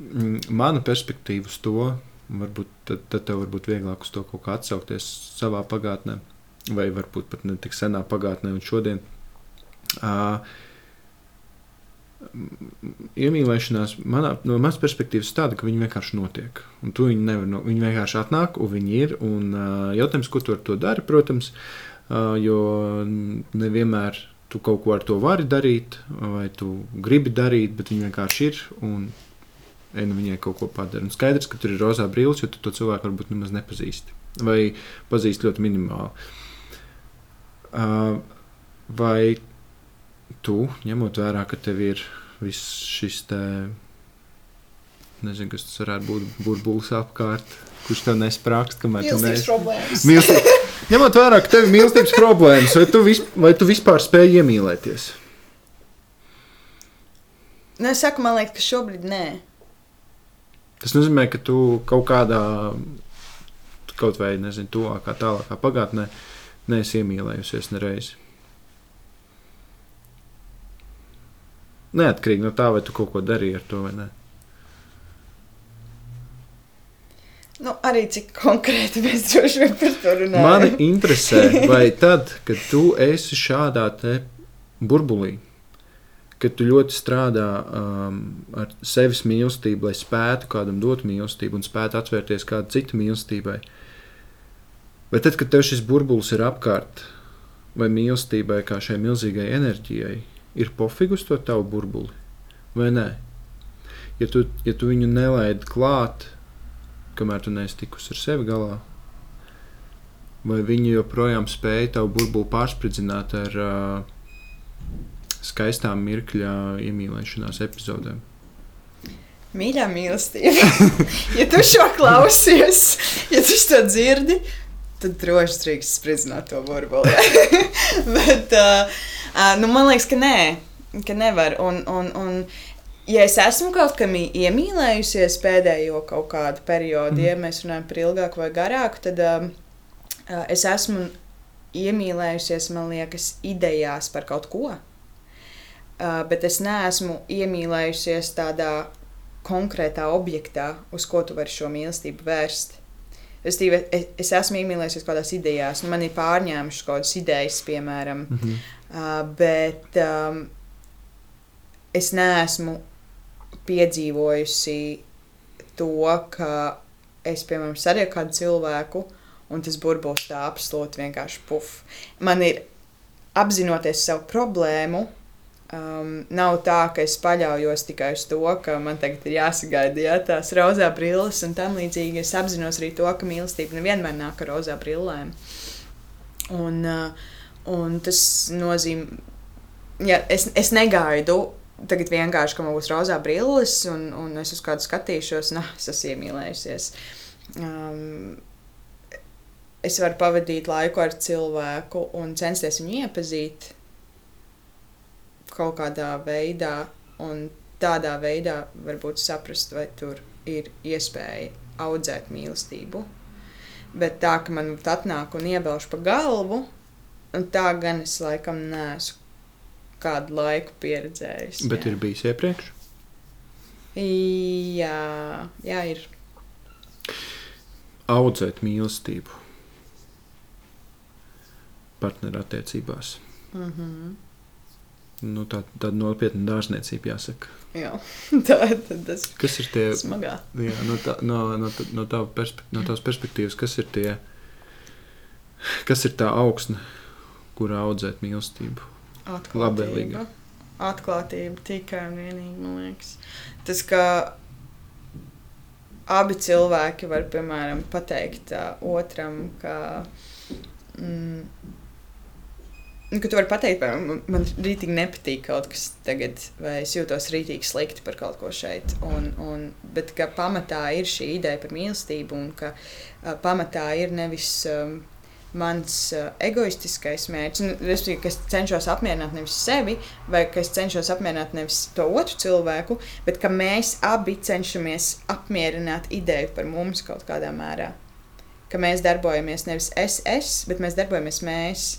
Mm, mana perspektīva uz to Varbūt tad, tad tev varbūt vieglāk uz to kaut kā atsaukties savā pagātnē, vai varbūt pat ne tik senā pagātnē un šodien. Uh, iemīlēšanās manā, no manas perspektīvas tāda, ka viņi vienkārši notiek. Un tu viņi nevar, no, viņi vienkārši atnāk, un viņi ir. Un, uh, jautājums, ko tu ar to dari, protams, uh, jo nevienmēr tu kaut ko ar to vari darīt, vai tu gribi darīt, bet viņi vienkārši ir. Un ej, nu viņai kaut ko padara. Un skaidrs, ka tur ir rozā brīvs, jo tu to cilvēku varbūt nemaz nepazīsti. Vai pazīsti ļoti minimāli. Uh, vai tu, ņemot vērā, ka tev ir viss šis te, nezinu, kas tas varētu būt, burbulis apkārt, kurš tev nesprākst, kamēr tu neesi. Mīlestības. Ņemot vērā, ka tev ir mīlestības problēmas, vai tu, vis, vai tu vispār spēj iemīlēties? Nu, es saku, man liekas, ka šobrīd nē. Tas nozīmē, ka tu kaut kādā, kaut vai nezinu, tuvākā, tālākā pagātnē neesi iemīlējusies nereiz. Neatkarīgi no tā, vai tu kaut ko darīji ar to vai nē. Nu, arī cik konkrēti mēs droši vien par to runājam. Mani interesē, vai tad, kad tu esi šādā burbulī, ka tu ļoti strādā um, ar sevis mīlestību, lai spētu kādam dot mīlestību un spētu atvērties kādai citai mīlestībai. Bet tad, kad tev šis burbulis ir apkārt, vai mīlestībai, kā šai milzīgai enerģijai, ir pofigus to tavu burbuli, vai nē? Ja tu, ja tu viņu nelaidi klāt, kamēr tu neesi tikusi ar sevi galā, vai viņi joprojām spēja tavu burbuli pārspridzināt ar uh, skaistām mirkļa iemīlēšanās epizodēm? Mīļā mīlestība, ja tu šo klausies, ja tu to dzirdi, tad droši drīkst spridzināt to burbuli. Bet uh, nu, man liekas, ka nē, ka nevar. Un, un, un, ja es esmu kaut kam iemīlējusies pēdējo kaut kādu periodu, mm. ja mēs runājam par ilgāku vai garāku, tad uh, es esmu iemīlējusies, man liekas, idejās par kaut ko. Uh, bet es neesmu iemīlējusies tādā konkrētā objektā, uz ko tu vari šo mīlestību vērst. Es, tīvi, es, es esmu iemīlējusies kādās idejās, man ir pārņēmušas kaut kādas idejas, piemēram, mm -hmm. Uh, bet um, es neesmu piedzīvojusi to, ka es, piemēram, sarieku kādu cilvēku, un tas burbulis tā absolūti vienkārši puf. Man ir apzinoties savu problēmu, Um, nav tā, ka es paļaujos tikai uz to, ka man tagad ir jāsagaida ja, tās rozā brilles un tam līdzīgi. Es apzinos arī to, ka mīlestība nevienmēr nāk ar rozā brillēm. Un, uh, un tas nozīmē, ja es, es negaidu tagad vienkārši, ka man būs rozā brilles un, un es uz kādu skatīšos, nah, es esmu iemīlējusies. Um, es varu pavadīt laiku ar cilvēku un censties viņu iepazīt kaut kādā veidā, un tādā veidā varbūt saprast, vai tur ir iespēja audzēt mīlestību. Bet tā, ka man atnāk un ievelš pa galvu, un tā gan es laikam neesmu kādu laiku pieredzējis. Bet jā. ir bijis iepriekš? Jā, jā ir. Audzēt mīlestību partnerattiecībās. Mm -hmm. Nu, tā tāda nopietna dārzniecība, jāsaka. Jā, tā tas Kas ir tie smagā. jā, no, tā, no, no, no, tā perspek no tās perspektīvas, kas ir tie, kas ir tā augsne, kurā audzēt mīlestību? Labvēlīga. Atklātība. Tikai un vienīgi, man liekas. Tas, ka abi cilvēki var, piemēram, pateikt uh, otram, ka. Mm, nu, ka tu vari pateikt, piemēram, man- man rītīgi nepatīk kaut kas tagad, vai es jūtos rītīgi slikti par kaut ko šeit. Un, un, bet ka pamatā ir šī ideja par mīlestību, un ka uh, pamatā ir nevis. Um, mans uh, egoistiskais mērķis, nu, respektīvi, ka es cenšos apmierināt nevis sevi, vai ka es cenšos apmierināt nevis to otru cilvēku, bet ka mēs abi cenšamies apmierināt ideju par mums kaut kādā mērā. Ka mēs darbojamies nevis es, es, bet mēs darbojamies mēs.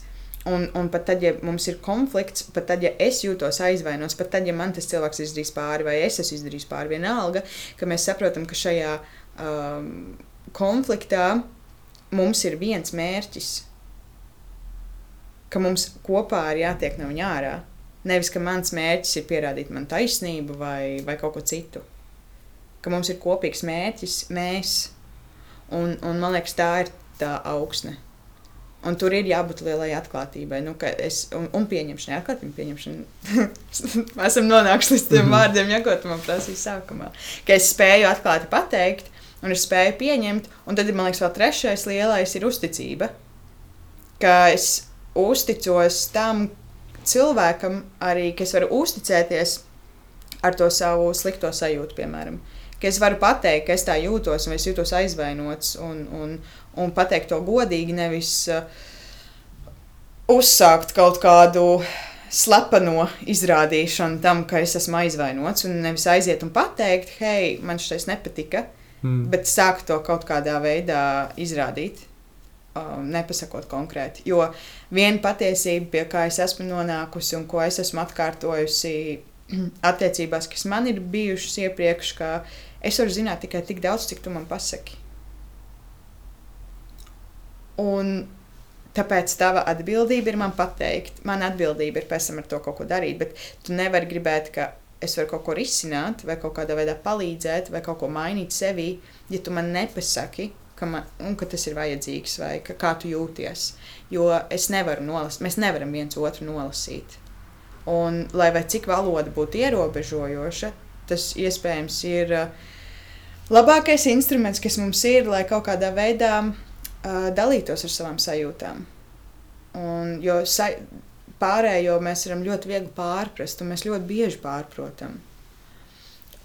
Un, un pat tad, ja mums ir konflikts, pat tad, ja es jūtos aizvainots, pat tad, ja man tas cilvēks izdarīs pāri, vai es esmu izdarījis pāri, vienalga, ka mēs saprotam, ka šajā um, konfliktā mums ir viens mērķis, ka mums kopā ir jātiek no viņa ārā. Nevis, ka mans mērķis ir pierādīt man taisnību vai, vai kaut ko citu. Ka mums ir kopīgs mērķis, mēs. Un, un man liekas, tā ir tā augsne. Un tur ir jābūt lielai atklātībai, nu, es, un, un pieņemšanai, atklātībai pieņemšanai. Esam nonākuši līdz tiem Mhm. vārdiem, ja ko tu man prasīji sākumā. Ka es spēju atklāti pateikt, un es spēju pieņemt, un tad, man liekas, vēl trešais lielais ir uzticība. Ka es uzticos tam cilvēkam, arī ka es varu uzticēties ar to savu slikto sajūtu, piemēram. Ka es varu pateikt, ka es tā jūtos, un es jūtos aizvainots, un, un, un pateikt to godīgi, nevis uh, uzsākt kaut kādu slepeno izrādīšanu tam, ka es esmu aizvainots, un nevis aiziet un pateikt, hei, man šis nepatika, Mm. bet sākt to kaut kādā veidā izrādīt. um, Nepasakot konkrēti. Jo viena patiesība, pie kā es esmu nonākusi un ko es esmu atkārtojusi attiecībās, kas man ir bijušas iepriekš, ka es varu zināt tikai tik daudz, cik tu man pasaki. Un tāpēc tava atbildība ir man pateikt. Mana atbildība ir pēc tam ar to kaut ko darīt, bet tu nevari gribēt, ka es varu kaut ko risināt, vai kaut kādā veidā palīdzēt, vai kaut ko mainīt sevī, ja tu man nepasaki, ka, man, un, ka tas ir vajadzīgs, vai ka, kā tu jūties. Jo es nevaru nolasīt, mēs nevaram viens otru nolasīt. Un, lai vai cik valoda būtu ierobežojoša, tas iespējams ir labākais instruments, kas mums ir, lai kaut kādā veidā uh, dalītos ar savām sajūtām. Un, jo sa pārējo mēs varam ļoti viegli pārprast, un mēs ļoti bieži pārprotam.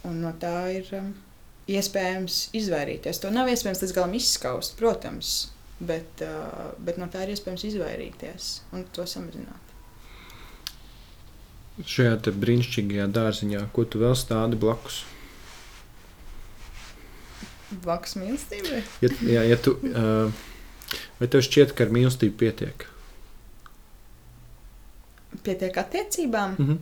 Un no tā ir um, iespējams izvairīties. To nav iespējams līdz galam izskaust, protams, bet, uh, bet no tā ir iespējams izvairīties un to samazināt. Šajā brīnišķīgajā dārziņā, ko tu vēl stādi blakus? Vaks mīlestībai? Ja, ja, ja tu, uh, vai tev šķiet, ka ar mīlestību pietiek? Pietiek attiecībām. Mm -hmm.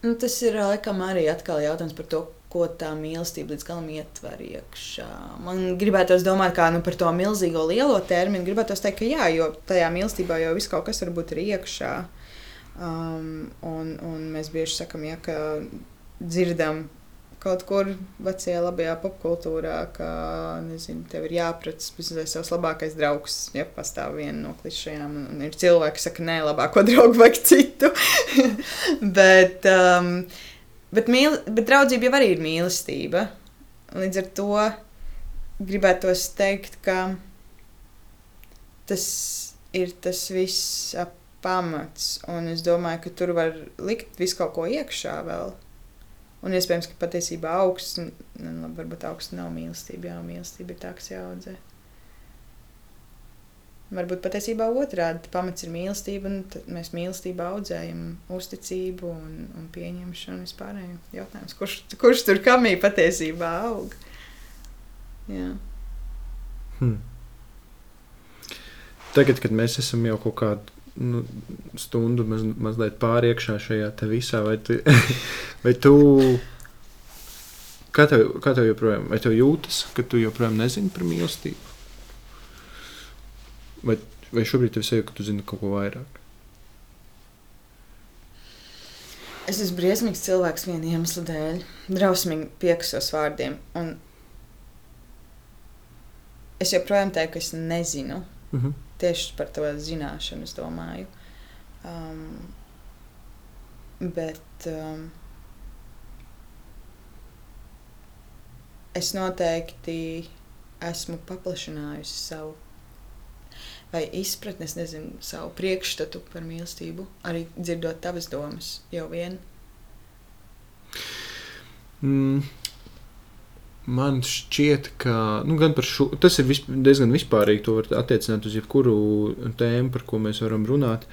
Nu, tas ir laikam arī atkal jautājums par to, ko tā mīlestība līdz galam ietver iekšā. Man gribētos domāt kā, nu, par to milzīgo lielo terminu. Gribētos teikt, ka jā, jo tajā mīlestībā jau viss kaut kas var būt iekšā. Um, un, un mēs bieži sakam, ja, ka dzirdam kaut kur vecajā labajā popkultūrā, ka, nezinu, tev ir jāpratās pēc savs labākais draugs, ja pastāv viena no klišajām, un, un ir cilvēki, kas saka, nē, labāko draugu vajag citu. bet, um, bet, mīl, bet draudzība jau arī ir mīlestība. Līdz ar to gribētos teikt, ka tas ir tas viss ap pamats, un es domāju, ka tur var likt visu kaut ko iekšā vēl. Un iespējams, ka patiesībā augsts, nu, varbūt augsts nav mīlestība, jā, mīlestība ir tā, kas jāaudzē. Varbūt patiesībā otrādi pamats ir mīlestība, un mēs mīlestībā audzējam uzticību un, un pieņemšanu vispārējo jautājums. Kurš, kurš tur kamī patiesībā aug? Jā. Hmm. Tagad, kad mēs esam jau kaut kādu nu, stundu maz, mazliet pāriekšā šajā visā, vai tu, vai tu kā, tev, kā tev joprojām, vai tev jūtas, ka tu joprojām nezini par mīlestību? Vai, vai šobrīd tev sajūta, ka tu zini kaut ko vairāk? Es esmu briesmīgs cilvēks viena iemesla dēļ. Drausmīgi pieksos vārdiem. Un es joprojām teiktu, ka es nezinu. Uh -huh. Tieši par to zināšanu es domāju. Um, bet um, es noteikti esmu paplašinājusi savu vai izpratni, es nezinu, savu priekšstatu par mīlestību, arī dzirdot tavas domas jau vien. Mm. Man šķiet, ka nu, šo, tas ir visp, diezgan vispārīgi. To var attiecināt uz jebkuru tēmu, par ko mēs varam runāt.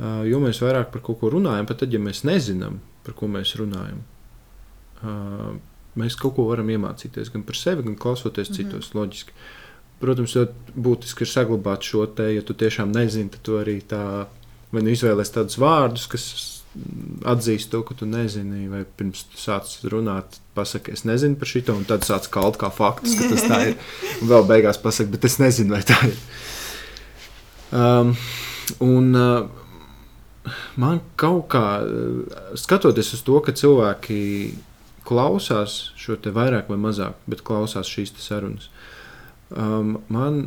Uh, jo mēs vairāk par kaut ko runājam, pat tad, ja mēs nezinām, par ko mēs runājam. Uh, mēs kaut ko varam iemācīties gan par sevi, gan klausoties mm -hmm. citos. Loģiski. Protams, ļoti būtiski ir saglabāt šo te, ja tu tiešām nezini, tad tu arī tā, vai nu izvēlēsies tādus vārdus, kas atzīst to, ka tu nezini, vai pirms tu sāc runāt, pasaki, es nezinu par šito, un tad sāc kalt kā faktus, ka tas tā ir. Un vēl beigās pasaki, bet es nezinu, vai tā ir. Um, un uh, man kaut kā, skatoties uz to, ka cilvēki klausās šo te vairāk vai mazāk, bet klausās šīs sarunas, um, man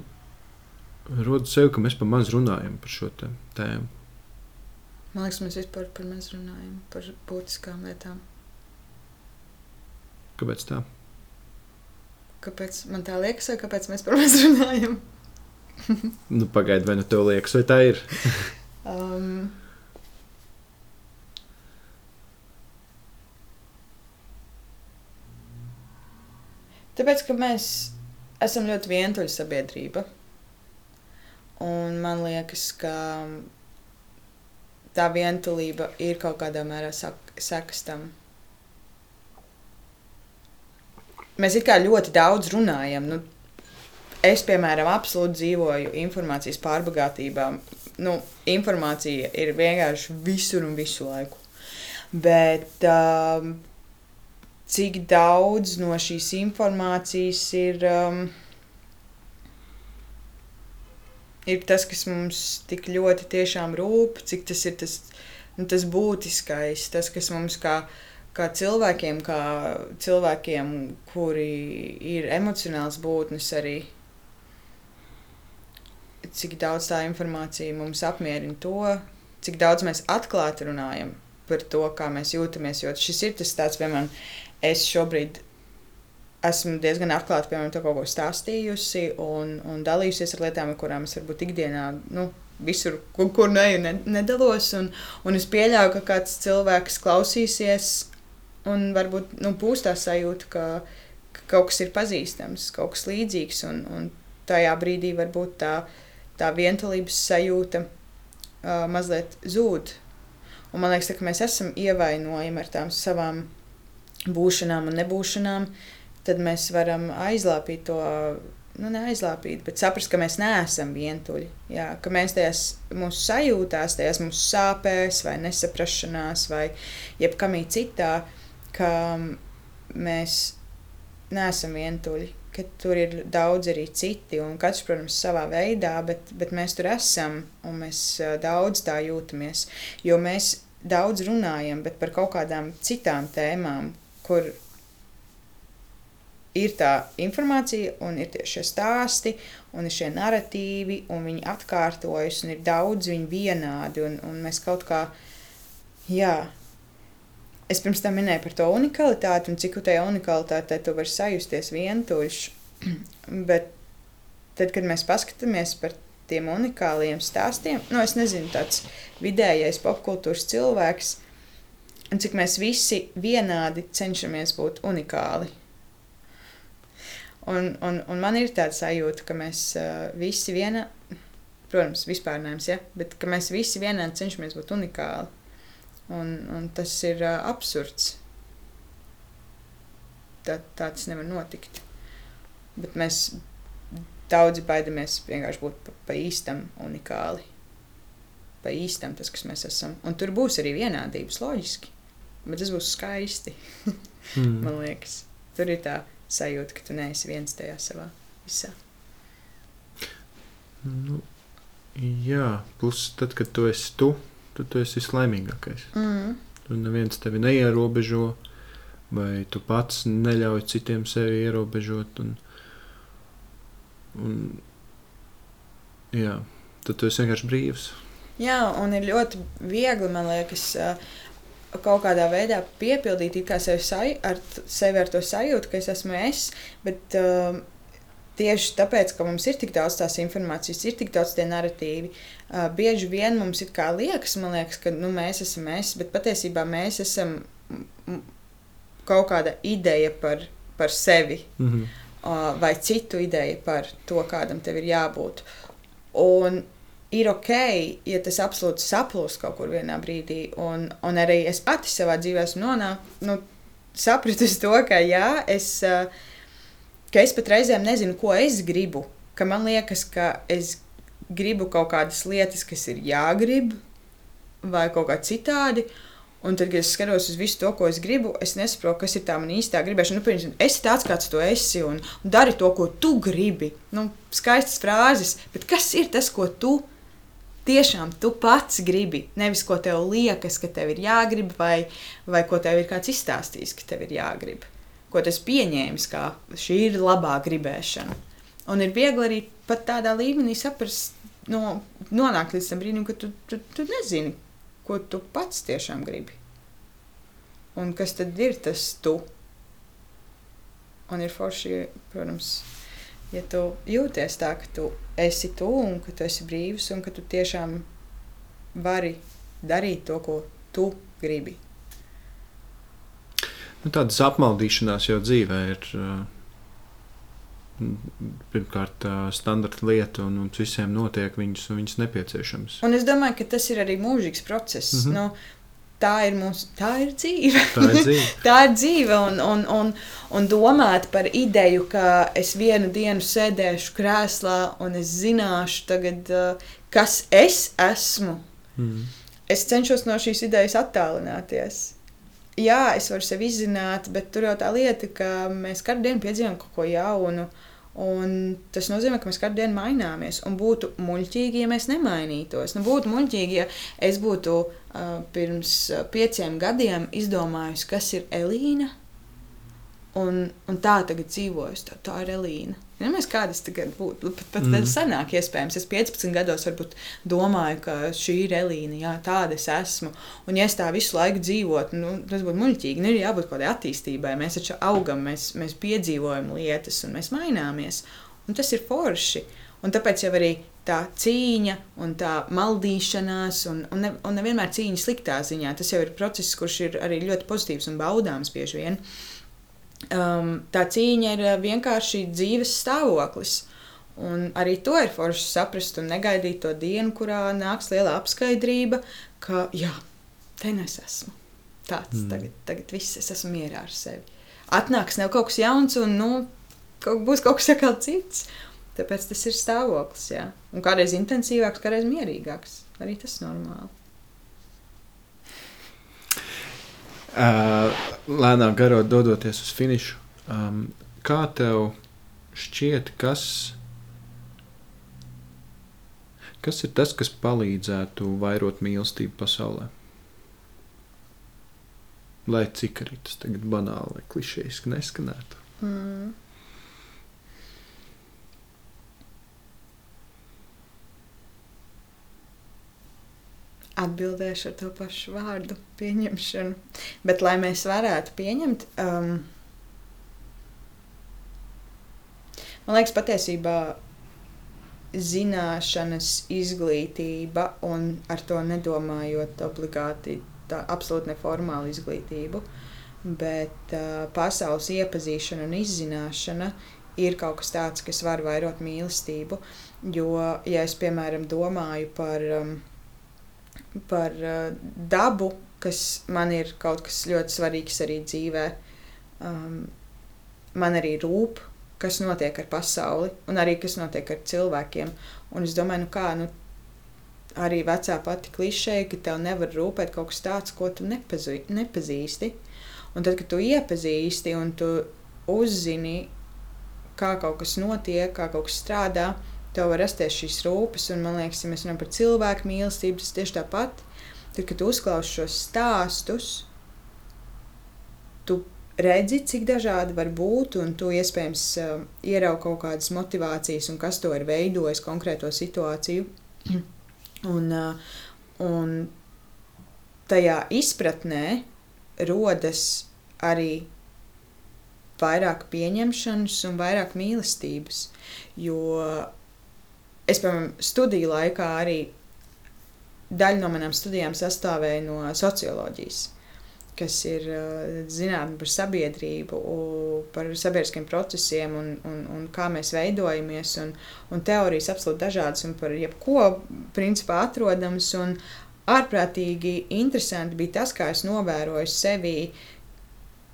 rodas sev, ka mēs par maz runājam par šo tēmu. Man liekas, mēs vispār par maz runājam par būtiskām lietām. Kāpēc tā? Kāpēc man tā liekas, vai kāpēc mēs par maz runājam? nu, Pagaidiet, vai nu tev liekas, vai tā ir? um, Tāpēc, ka mēs esam ļoti vientuļa sabiedrība. Un man liekas, ka tā vientulība ir kaut kādā mērā sekas tam. Mēs it kā ļoti daudz runājam. Nu, es, piemēram, absolūti dzīvoju informācijas pārbagātībā. Nu, informācija ir vienkārši visur un visu laiku. Bet um, cik daudz no šīs informācijas ir, um, ir tas, kas mums tik ļoti tiešām rūp, cik tas ir tas, nu, tas būtiskais, tas, kas mums kā, kā cilvēkiem, kā cilvēkiem, kuri ir emocionāls būtnes arī, cik daudz tā informācija mums apmierina to, cik daudz mēs atklāti runājam par to, kā mēs jūtamies. Jo šis ir tas tāds, piemēram, es šobrīd esmu diezgan atklāti piemēram, kaut ko stāstījusi un, un dalījusies ar lietām, ar kurām es varbūt ikdienā. Nu, Visur, kur, kur neju, ne, nedalos. Un, un es pieļauju, ka kāds cilvēks klausīsies, un varbūt nu, būs tā sajūta, ka, ka kaut kas ir pazīstams, kaut kas līdzīgs. Un, un tajā brīdī varbūt tā, tā vientulības sajūta uh, mazliet zūd. Un man liekas, ka mēs esam ievainojami ar tām savām būšanām un nebūšanām, tad mēs varam aizlāpīt to. Nu, neaizlāpīt, bet saprast, ka mēs neesam vientuļi. Jā, ka mēs tajās mūsu sajūtās, tajās mūsu sāpēs, vai nesaprašanās, vai jebkamī citā, ka mēs neesam vientuļi. Ka tur ir daudz arī citi, un katrs, protams, savā veidā, bet, bet mēs tur esam un mēs daudz tā jūtamies. Jo mēs daudz runājam, par kaut kādām citām tēmām, kur ir tā informācija, un ir šie stāsti, un ir šie narratīvi, un viņi atkārtojas, un ir daudz viņi vienādi, un, un mēs kaut kā, jā, es pirms tam minēju par to unikalitāti, un cik tajā unikalitātē tu vari sajusties vientuļš, bet tad, kad mēs paskatāmies par tiem unikāliem stāstiem, nu, es nezinu, tāds vidējais popkultūras cilvēks, un cik mēs visi vienādi cenšamies būt unikāli. Un, un, un man ir tāds sajūta, ka mēs uh, visi viena, protams, vispārnājums, ja, bet ka mēs visi vienādi cenšamies būt unikāli. Un, un tas ir uh, absurds. Tā, tā tas nevar notikt. Bet mēs daudzi baidamies vienkārši būt pa, pa īstam unikāli. Pa īstam tas, kas mēs esam. Un tur būs arī vienādības, loģiski. Bet tas būs skaisti. Mm. Man liekas, tur ir tā sajūta, ka tu neesi viens tajā savā visā. Nu, jā, plus tad, kad tu esi tu, tad tu esi vislaimīgākais. Mm. Tur neviens tevi neierobežo, vai tu pats neļauj citiem sevi ierobežot. Un, un, jā, tad tu esi vienkārši brīvs. Jā, un ir ļoti viegli, man liekas, kaut kādā veidā piepildīt sevi saj, ar, sevi ar to sajūtu, ka es esmu es. Bet uh, tieši tāpēc, ka mums ir tik daudz tās informācijas, ir tik daudz tie narratīvi, uh, bieži vien mums ir kā liekas, liekas, ka nu, mēs esam mēs, bet patiesībā mēs esam kaut kāda ideja par, par sevi Mm -hmm. uh, vai citu ideju par to, kādam tev ir jābūt. Un ir ok, ja tas absolūti saplūst kaut kur vienā brīdī. Un, un arī es pati savā dzīvē esmu nonākusi, nu, sapratusi to, ka jā, es, uh, ka es pat reizēm nezinu, ko es gribu. Ka man liekas, ka es gribu kaut kādas lietas, kas ir jāgrib, vai kaut kā citādi. Un tad, kad es skatos uz visu to, ko es gribu, es nesaprotu, kas ir tā mana īstā gribēšana. Nu, piemēram, esi tāds, kāds tu esi, un, dari to, ko tu gribi. Nu, skaistas frāzes, bet kas ir tas, ko tu tiešām tu pats gribi? Nevis ko tev liekas, ka tev ir jāgrib, vai, vai ko tev ir kāds izstāstījis, ka tev ir jāgrib. Ko tas pieņēmis, kā šī ir labā gribēšana. Un ir viegli arī pat tādā līmenī saprast, no, nonākt līdz tam brīdim, ka tu, tu, tu nezini, ko tu pats tiešām gribi. Un kas tad ir tas tu? Un ir forši, protams, ja tu jūties tā, ka tu esi tu un ka tu esi brīvs un ka tu tiešām vari darīt to, ko tu gribi. Nu, tādas apmaldīšanās jau dzīvē ir. Uh, Pirmkārt, uh, standarta lieta, un mums visiem notiek viņas, un viņas nepieciešamas. Un es domāju, ka tas ir arī mūžīgs process. Mm. -hmm. nu, tā ir mūsu, tā ir dzīve. Tā ir dzīve. Tā ir dzīve, un, un, un, un domāt par ideju, ka es vienu dienu sēdēšu krēslā un es zināšu, tagad, uh, kas es esmu. Mm. Es cenšos no šīs idejas attālināties. Jā, es varu sevi izzināt, bet tur jau tā lieta, ka mēs katru dienu piedzīvojam kaut ko jaunu. Un tas nozīmē, ka mēs katru dienu maināmies. Un būtu muļķīgi, ja mēs nemainītos. Nu, būtu muļķīgi, ja es būtu uh, pirms uh, pieciem gadiem izdomājusi, kas ir Elīna. Un, un tā tagad dzīvoju. Tā, tā ir Elīna. Ja mēs kādas tagad būtu, pat, pat mm. senāk iespējams. Es 15 gados varbūt domāju, ka šī ir Elīna, jā, tāda es esmu. Un ja es tā visu laiku dzīvotu, nu, tas būtu muļķīgi. Nu, ir jābūt kaut kādai attīstībai. Mēs taču augam, mēs, mēs piedzīvojam lietas un mēs maināmies. Un tas ir forši. Un tāpēc jau arī tā cīņa un tā maldīšanās, un, un, ne, un nevienmēr cīņa sliktā ziņā. Tas jau ir process, kurš ir arī ļoti pozitīvs un baudāms bieži vien. Um, tā cīņa ir uh, vienkārši dzīves stāvoklis. Un arī to ir forši saprast un negaidīt to dienu, kurā nāks liela apskaidrība, ka jā, te nu es esmu. Tāds Mm. tagad, tagad viss es esmu mierā ar sevi. Atnāks ne kaut kas jauns, un nu, kaut, būs kaut kas cits. Tāpēc tas ir stāvoklis. Jā. Un kādreiz intensīvāks, kādreiz mierīgāks. Arī tas ir normāli. Uh, lēnām garot, dodoties uz finišu. Um, kā tev šķiet, kas, kas ir tas, kas palīdzētu vairot mīlestību pasaulē? Lai cik arī tas tagad banāli klišejiski neskanētu. Mm. Atbildēšu ar to pašu vārdu, pieņemšanu. Bet, lai mēs varētu pieņemt, um, man liekas, patiesībā zināšanas, izglītība, un ar to nedomājot obligāti tā absolūti neformālu izglītību, bet uh, pasaules iepazīšana un izzināšana ir kaut kas tāds, kas var vairot mīlestību. Jo, ja es, piemēram, domāju par, um, par uh, dabu, kas man ir kaut kas ļoti svarīgs arī dzīvē, um, man arī rūp kas notiek ar pasauli, un arī kas notiek ar cilvēkiem. Un es domāju, nu kā, nu, arī vecā pati klišeja, ka tev nevar rūpēt kaut kas tāds, ko tu nepazī, nepazīsti. Un tad, kad tu iepazīsti un tu uzzini, kā kaut kas notiek, kā kaut kas strādā, tev var rasties šīs rūpes. Un, man liekas, ja mēs runājam par cilvēku mīlestību, tas tieši tāpat. Tad, kad tu uzklausi šos stāstus, tu redzi, cik dažādi var būt, un tu iespējams uh, ieraugi kaut kādas motivācijas, un kas to ir veidojis konkrēto situāciju. un, uh, un tajā izpratnē rodas arī vairāk pieņemšanas un vairāk mīlestības. Jo es, piemēram, studiju laikā arī daļa no manām studijām sastāvēja no socioloģijas kas ir zinātnē par sabiedrību, par sabiedriskiem procesiem un, un, un kā mēs veidojamies. Un, un teorijas absolūti dažādas un par jebko principā atrodamas. Un ārprātīgi interesanti bija tas, kā es novēroju sevi,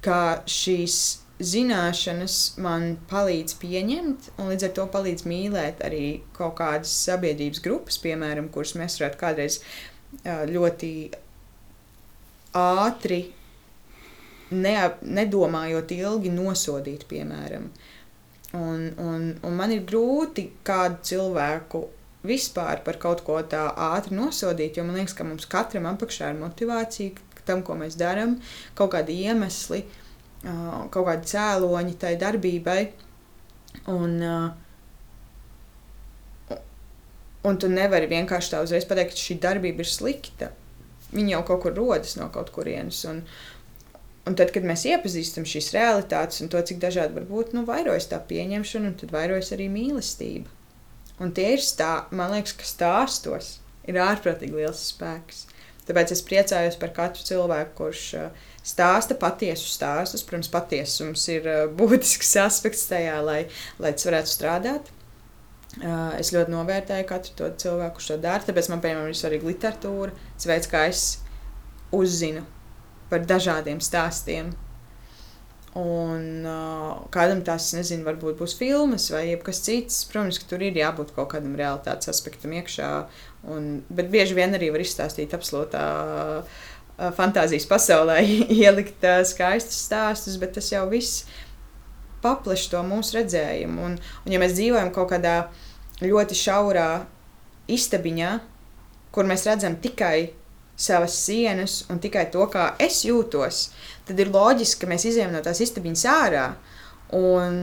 kā šīs zināšanas man palīdz pieņemt, un līdz ar to palīdz mīlēt arī kaut kādas sabiedrības grupas, piemēram, kuras mēs varētu kādreiz ļoti ātri, neap, nedomājot ilgi, nosodīt, piemēram. Un, un, un man ir grūti kādu cilvēku vispār par kaut ko tā ātri nosodīt, jo man liekas, ka mums katram apakšā ir motivācija tam, ko mēs darām, kaut kādi iemesli, kaut kādi cēloņi tai darbībai. Un, un tu nevari vienkārši tā uzreiz pateikt, ka šī darbība ir slikta Viņi jau kaut kur rodas no kaut kurienes. Un, un tad, kad mēs iepazīstam šīs realitātes un to, cik dažādi var būt, nu, vairojas tā pieņemšana, un tad vairojas arī mīlestība. Un tie ir stāsti, man liekas, ka stāstos ir ārprātīgi liels spēks. Tāpēc es priecājos par katru cilvēku, kurš uh, stāsta patiesu stāstus. Protams, patiesums ir uh, būtisks aspekts tajā, lai, lai tas varētu strādāt. Uh, es ļoti novērtēju katru to cilvēku, kurš to dara. Tāpēc man, piemēram, ir svarīga literatūra, tas veids, kā es uzzinu par dažādiem stāstiem. Un uh, kādam tas, nezinu, varbūt būs filmas vai kas cits. Protams, ka tur ir jābūt kaut kādam realitātes aspektam iekšā. Un, bet bieži vien arī var izstāstīt absolūtā uh, fantāzijas pasaulē, ielikt skaistus stāstus, bet tas jau viss paplaš to mūsu redzējumu. Un, un ja mēs dzīvojam kaut kādā ļoti šaurā istabiņā, kur mēs redzam tikai savas sienas un tikai to, kā es jūtos, tad ir loģiski, ka mēs izējām no tās istabiņas ārā. Un,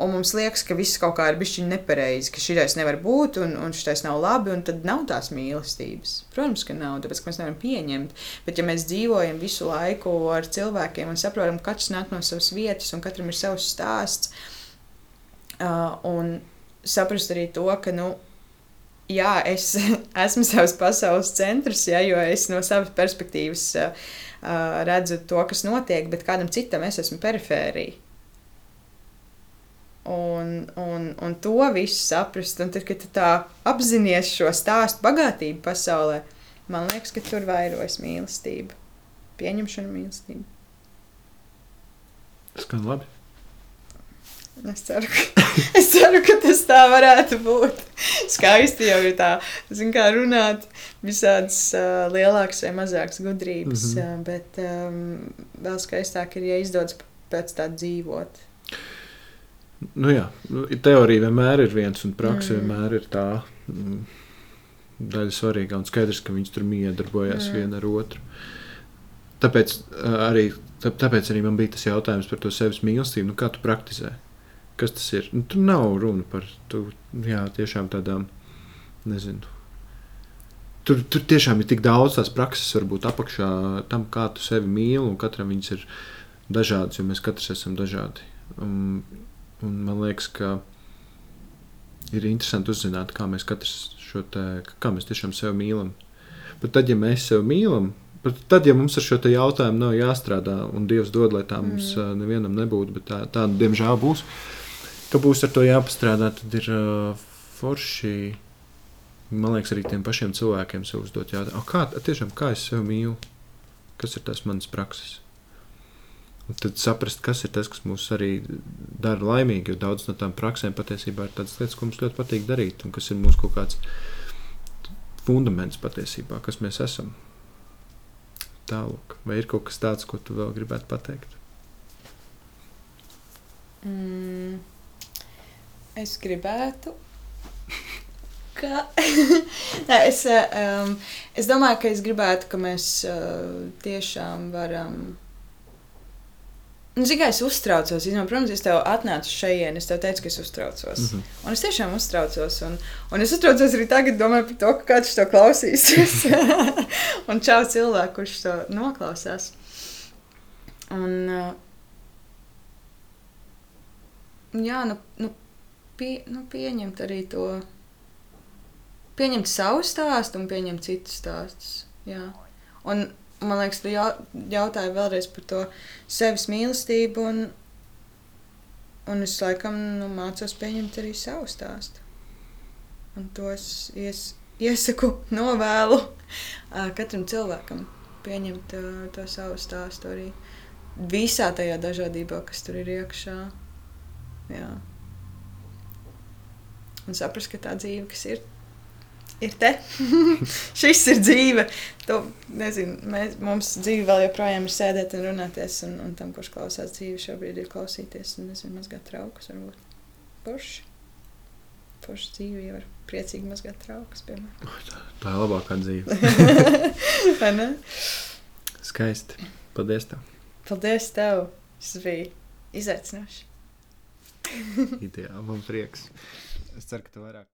un mums liekas, ka viss kaut kā ir bijis nepareizi, ka šis nevar būt, un, un šis nav labi, un tad nav tās mīlestības. Protams, ka nav, tāpēc ka mēs nevaram pieņemt. Bet, ja mēs dzīvojam visu laiku ar cilvēkiem un saprotam, ka katrs nāk no savas vietas, un katram ir savs stāsts, uh, un saprast arī to, ka, nu, jā, es esmu savs pasaules centrs, ja, jo es no savas perspektīvas uh, redzu to, kas notiek, bet kādam citam es esmu perifērija un, un, un to visu saprast. Un tad, kad tu tā apzinājies šo stāstu bagātību pasaulē, man liekas, ka tur vairojas mīlestība, pieņemšana mīlestība. Skan labi. Es ceru, ka, es ceru, ka tas tā varētu būt. Skaisti jau ir tā, kā runāt, visādas uh, lielākas vai mazākas gudrības. Mm -hmm. bet um, vēl skaistāk ir, ja izdodas pēc tā dzīvot. Nu, jā, nu, teorija vienmēr ir viens, un praksa mm. vienmēr ir tā mm, daļa svarīga. Un skaidrs, ka viņi tur miedarbojas mm. viena ar otru. Tāpēc arī, tāpēc arī man bija tas jautājums par to sevis mīlestību. Nu, kā tu praktizē? Kas tas ir? Nu, tur nav runa par tu, jā, tiešām tādām, nezinu. Tur, tur tiešām ir tik daudz tās prakses, varbūt apakšā tam, kā tu sevi mīli, un katram viņas ir dažādas, jo mēs katrs esam dažādi. Um, Un man liekas, ka ir interesanti uzzināt, kā mēs katrs šo te, kā mēs tiešām sevi mīlam. Bet tad, ja mēs sevi mīlam, tad, ja mums ar šo jautājumu nav jāstrādā, un Dievs dod, lai tā mums mm. nevienam nebūtu, bet tā, tā diemžēl būs, ka būs ar to jāpastrādā, tad ir uh, forši. Man liekas, arī tiem pašiem cilvēkiem sev uzdot jautājumu, kā, tiešām, kā es sevi mīlu, kas ir tās manas prakses. Un tad saprast, kas ir tas, kas mūs arī dara laimīgi. Jo daudz no tām praksēm patiesībā ir tādas lietas, ko mums ļoti patīk darīt, un kas ir mūsu kaut kāds fundaments patiesībā, kas mēs esam. Tālāk, vai ir kaut kas tāds, ko tu vēl gribētu pateikt? Mm, es gribētu. Ka... Nē, es, um, es domāju, ka es gribētu, ka mēs uh, tiešām varam. Nu, Zini, kā es uztraucos. Zinām, protams, es tev atnācu šeit, es tev teicu, ka es uztraucos. Mm -hmm. Un es tiešām uztraucos. Un, un es uztraucos arī tagad, domāju par to, ka kāds to klausīsies. un čau cilvēku, kurš to noklausās. Un, uh, jā, nu, nu, pie, nu, pieņemt arī to. Pieņemt savu stāstu un pieņemt citu stāstus. Jā. Un, man liekas, tu jau, jautāji vēlreiz par to sevis mīlestību, un, un es laikam nu, mācos pieņemt arī savu stāstu. Un to es ies, iesaku, novēlu katram cilvēkam pieņemt uh, to savu stāstu arī visā tajā dažādībā, kas tur ir iekšā. Jā. Un saprast, ka tā dzīve, kas ir, ir te. Šis ir dzīve. To, nezinu, mēs, mums dzīve vēl joprojām ir sēdēt un runāties, un, un tam, kurš klausās dzīvi, šobrīd ir klausīties un nezinu, mazgāt traukus. Varbūt forši. Forši dzīve jau ir priecīgi mazgāt traukus, piemēram. Tā, tā ir labākā dzīve. Vai ne? Skaisti. Paldies tev. Paldies tev. Tas bija izaicinoši. Ideāli. Man prieks. Es ceru, ka tu vairāk.